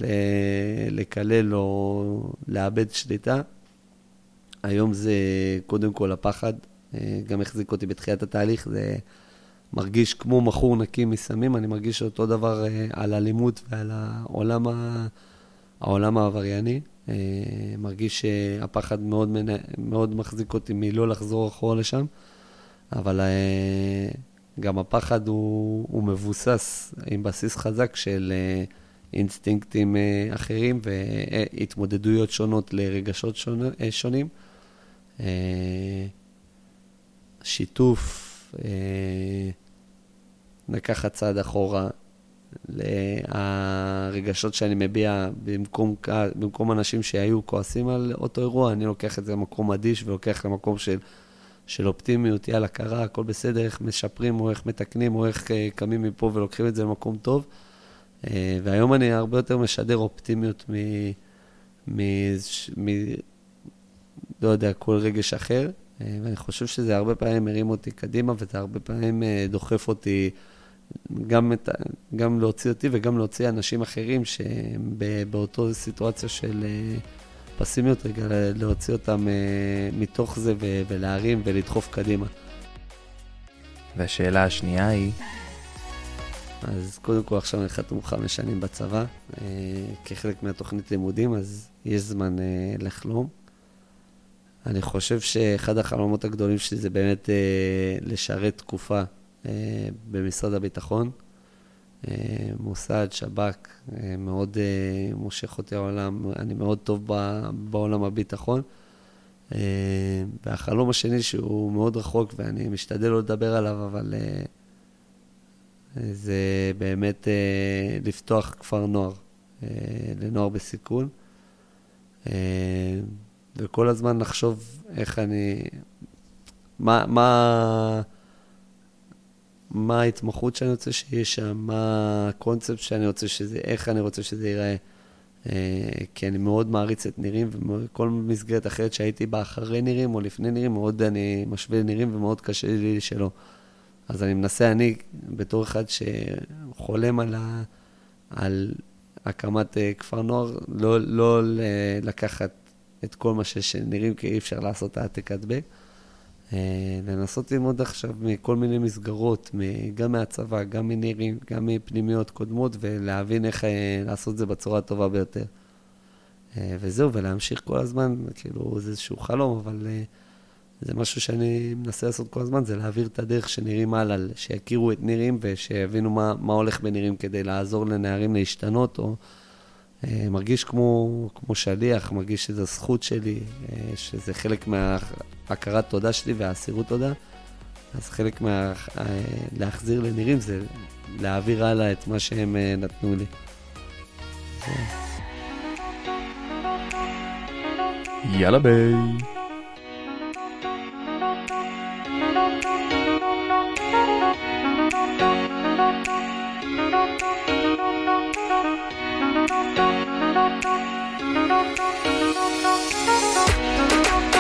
C: לקלל או לאבד שליטה, היום זה קודם כל הפחד, אה, גם החזיק אותי בתחילת התהליך, זה מרגיש כמו מכור נקי מסמים, אני מרגיש אותו דבר על אלימות ועל העולם ה... העולם העברייני. אה, מרגיש שהפחד מאוד, מאוד מחזיק אותי מלא לחזור אחורה לשם, אבל אה, גם הפחד הוא, הוא מבוסס עם בסיס חזק של אה, אינסטינקטים אחרים והתמודדויות שונות לרגשות שונים. שיתוף, לקחת צעד אחורה, הרגשות שאני מביע במקום, במקום אנשים שהיו כועסים על אותו אירוע, אני לוקח את זה למקום אדיש ולוקח למקום של, של אופטימיות, יאללה, קרה, הכל בסדר, איך משפרים או איך מתקנים או איך אה, קמים מפה ולוקחים את זה למקום טוב. אה, והיום אני הרבה יותר משדר אופטימיות מ... מ... מ... לא יודע, כל רגש אחר. אה, ואני חושב שזה הרבה פעמים מרים אותי קדימה, וזה הרבה פעמים דוחף אותי גם, את, גם להוציא אותי וגם להוציא אנשים אחרים שהם באותו סיטואציה של אה, פסימיות, רגע להוציא אותם אה, מתוך זה ולהרים ולדחוף קדימה.
B: והשאלה השנייה היא?
C: אז קודם כל עכשיו אני חתום חמש שנים בצבא, אה, כחלק מהתוכנית לימודים, אז יש זמן לחלום. אני חושב שאחד החלומות הגדולים שלי זה באמת לשרת תקופה אה, במשרד הביטחון. אה, מוסד, שב"כ, אה, מאוד מושך אותי העולם, אני מאוד טוב בעולם הביטחון. והחלום השני, שהוא מאוד רחוק ואני משתדל לא לדבר עליו, אבל זה באמת לפתוח כפר נוער לנוער בסיכון. וכל הזמן לחשוב איך אני... מה, מה, מה ההתמחות שאני רוצה שיהיה שם, מה הקונספט שאני רוצה שזה, איך אני רוצה שזה ייראה. אה, כי אני מאוד מעריץ את נירים, וכל מסגרת אחרת שהייתי בה אחרי נירים או לפני נירים, מאוד אני משווה לנירים ומאוד קשה לי שלא. אז אני מנסה, אני, בתור אחד שחולם על, ה, על הקמת uh, כפר נוער, לא, לא לקחת את כל מה שיש נירים, כי אי אפשר לעשות העתק הדבק. אה, לנסות ללמוד עכשיו מכל מיני מסגרות, גם מהצבא, גם מנירים, גם מפנימיות קודמות, ולהבין איך אה, לעשות את זה בצורה הטובה ביותר. אה, וזהו, ולהמשיך כל הזמן, כאילו, זה איזשהו חלום, אבל זה משהו שאני מנסה לעשות כל הזמן, זה להעביר את הדרך שנראים הלאה, שיכירו את נירים ושיבינו מה, מה הולך בנירים כדי לעזור לנערים להשתנות, או מרגיש כמו, כמו שליח, מרגיש שזו זכות שלי, אה, שזה חלק מההכרת תודה שלי והאסירות תודה. אז חלק מה... אה, להחזיר לנירים זה להעביר הלאה את מה שהם נתנו לי.
B: יאללה ביי. Thank you.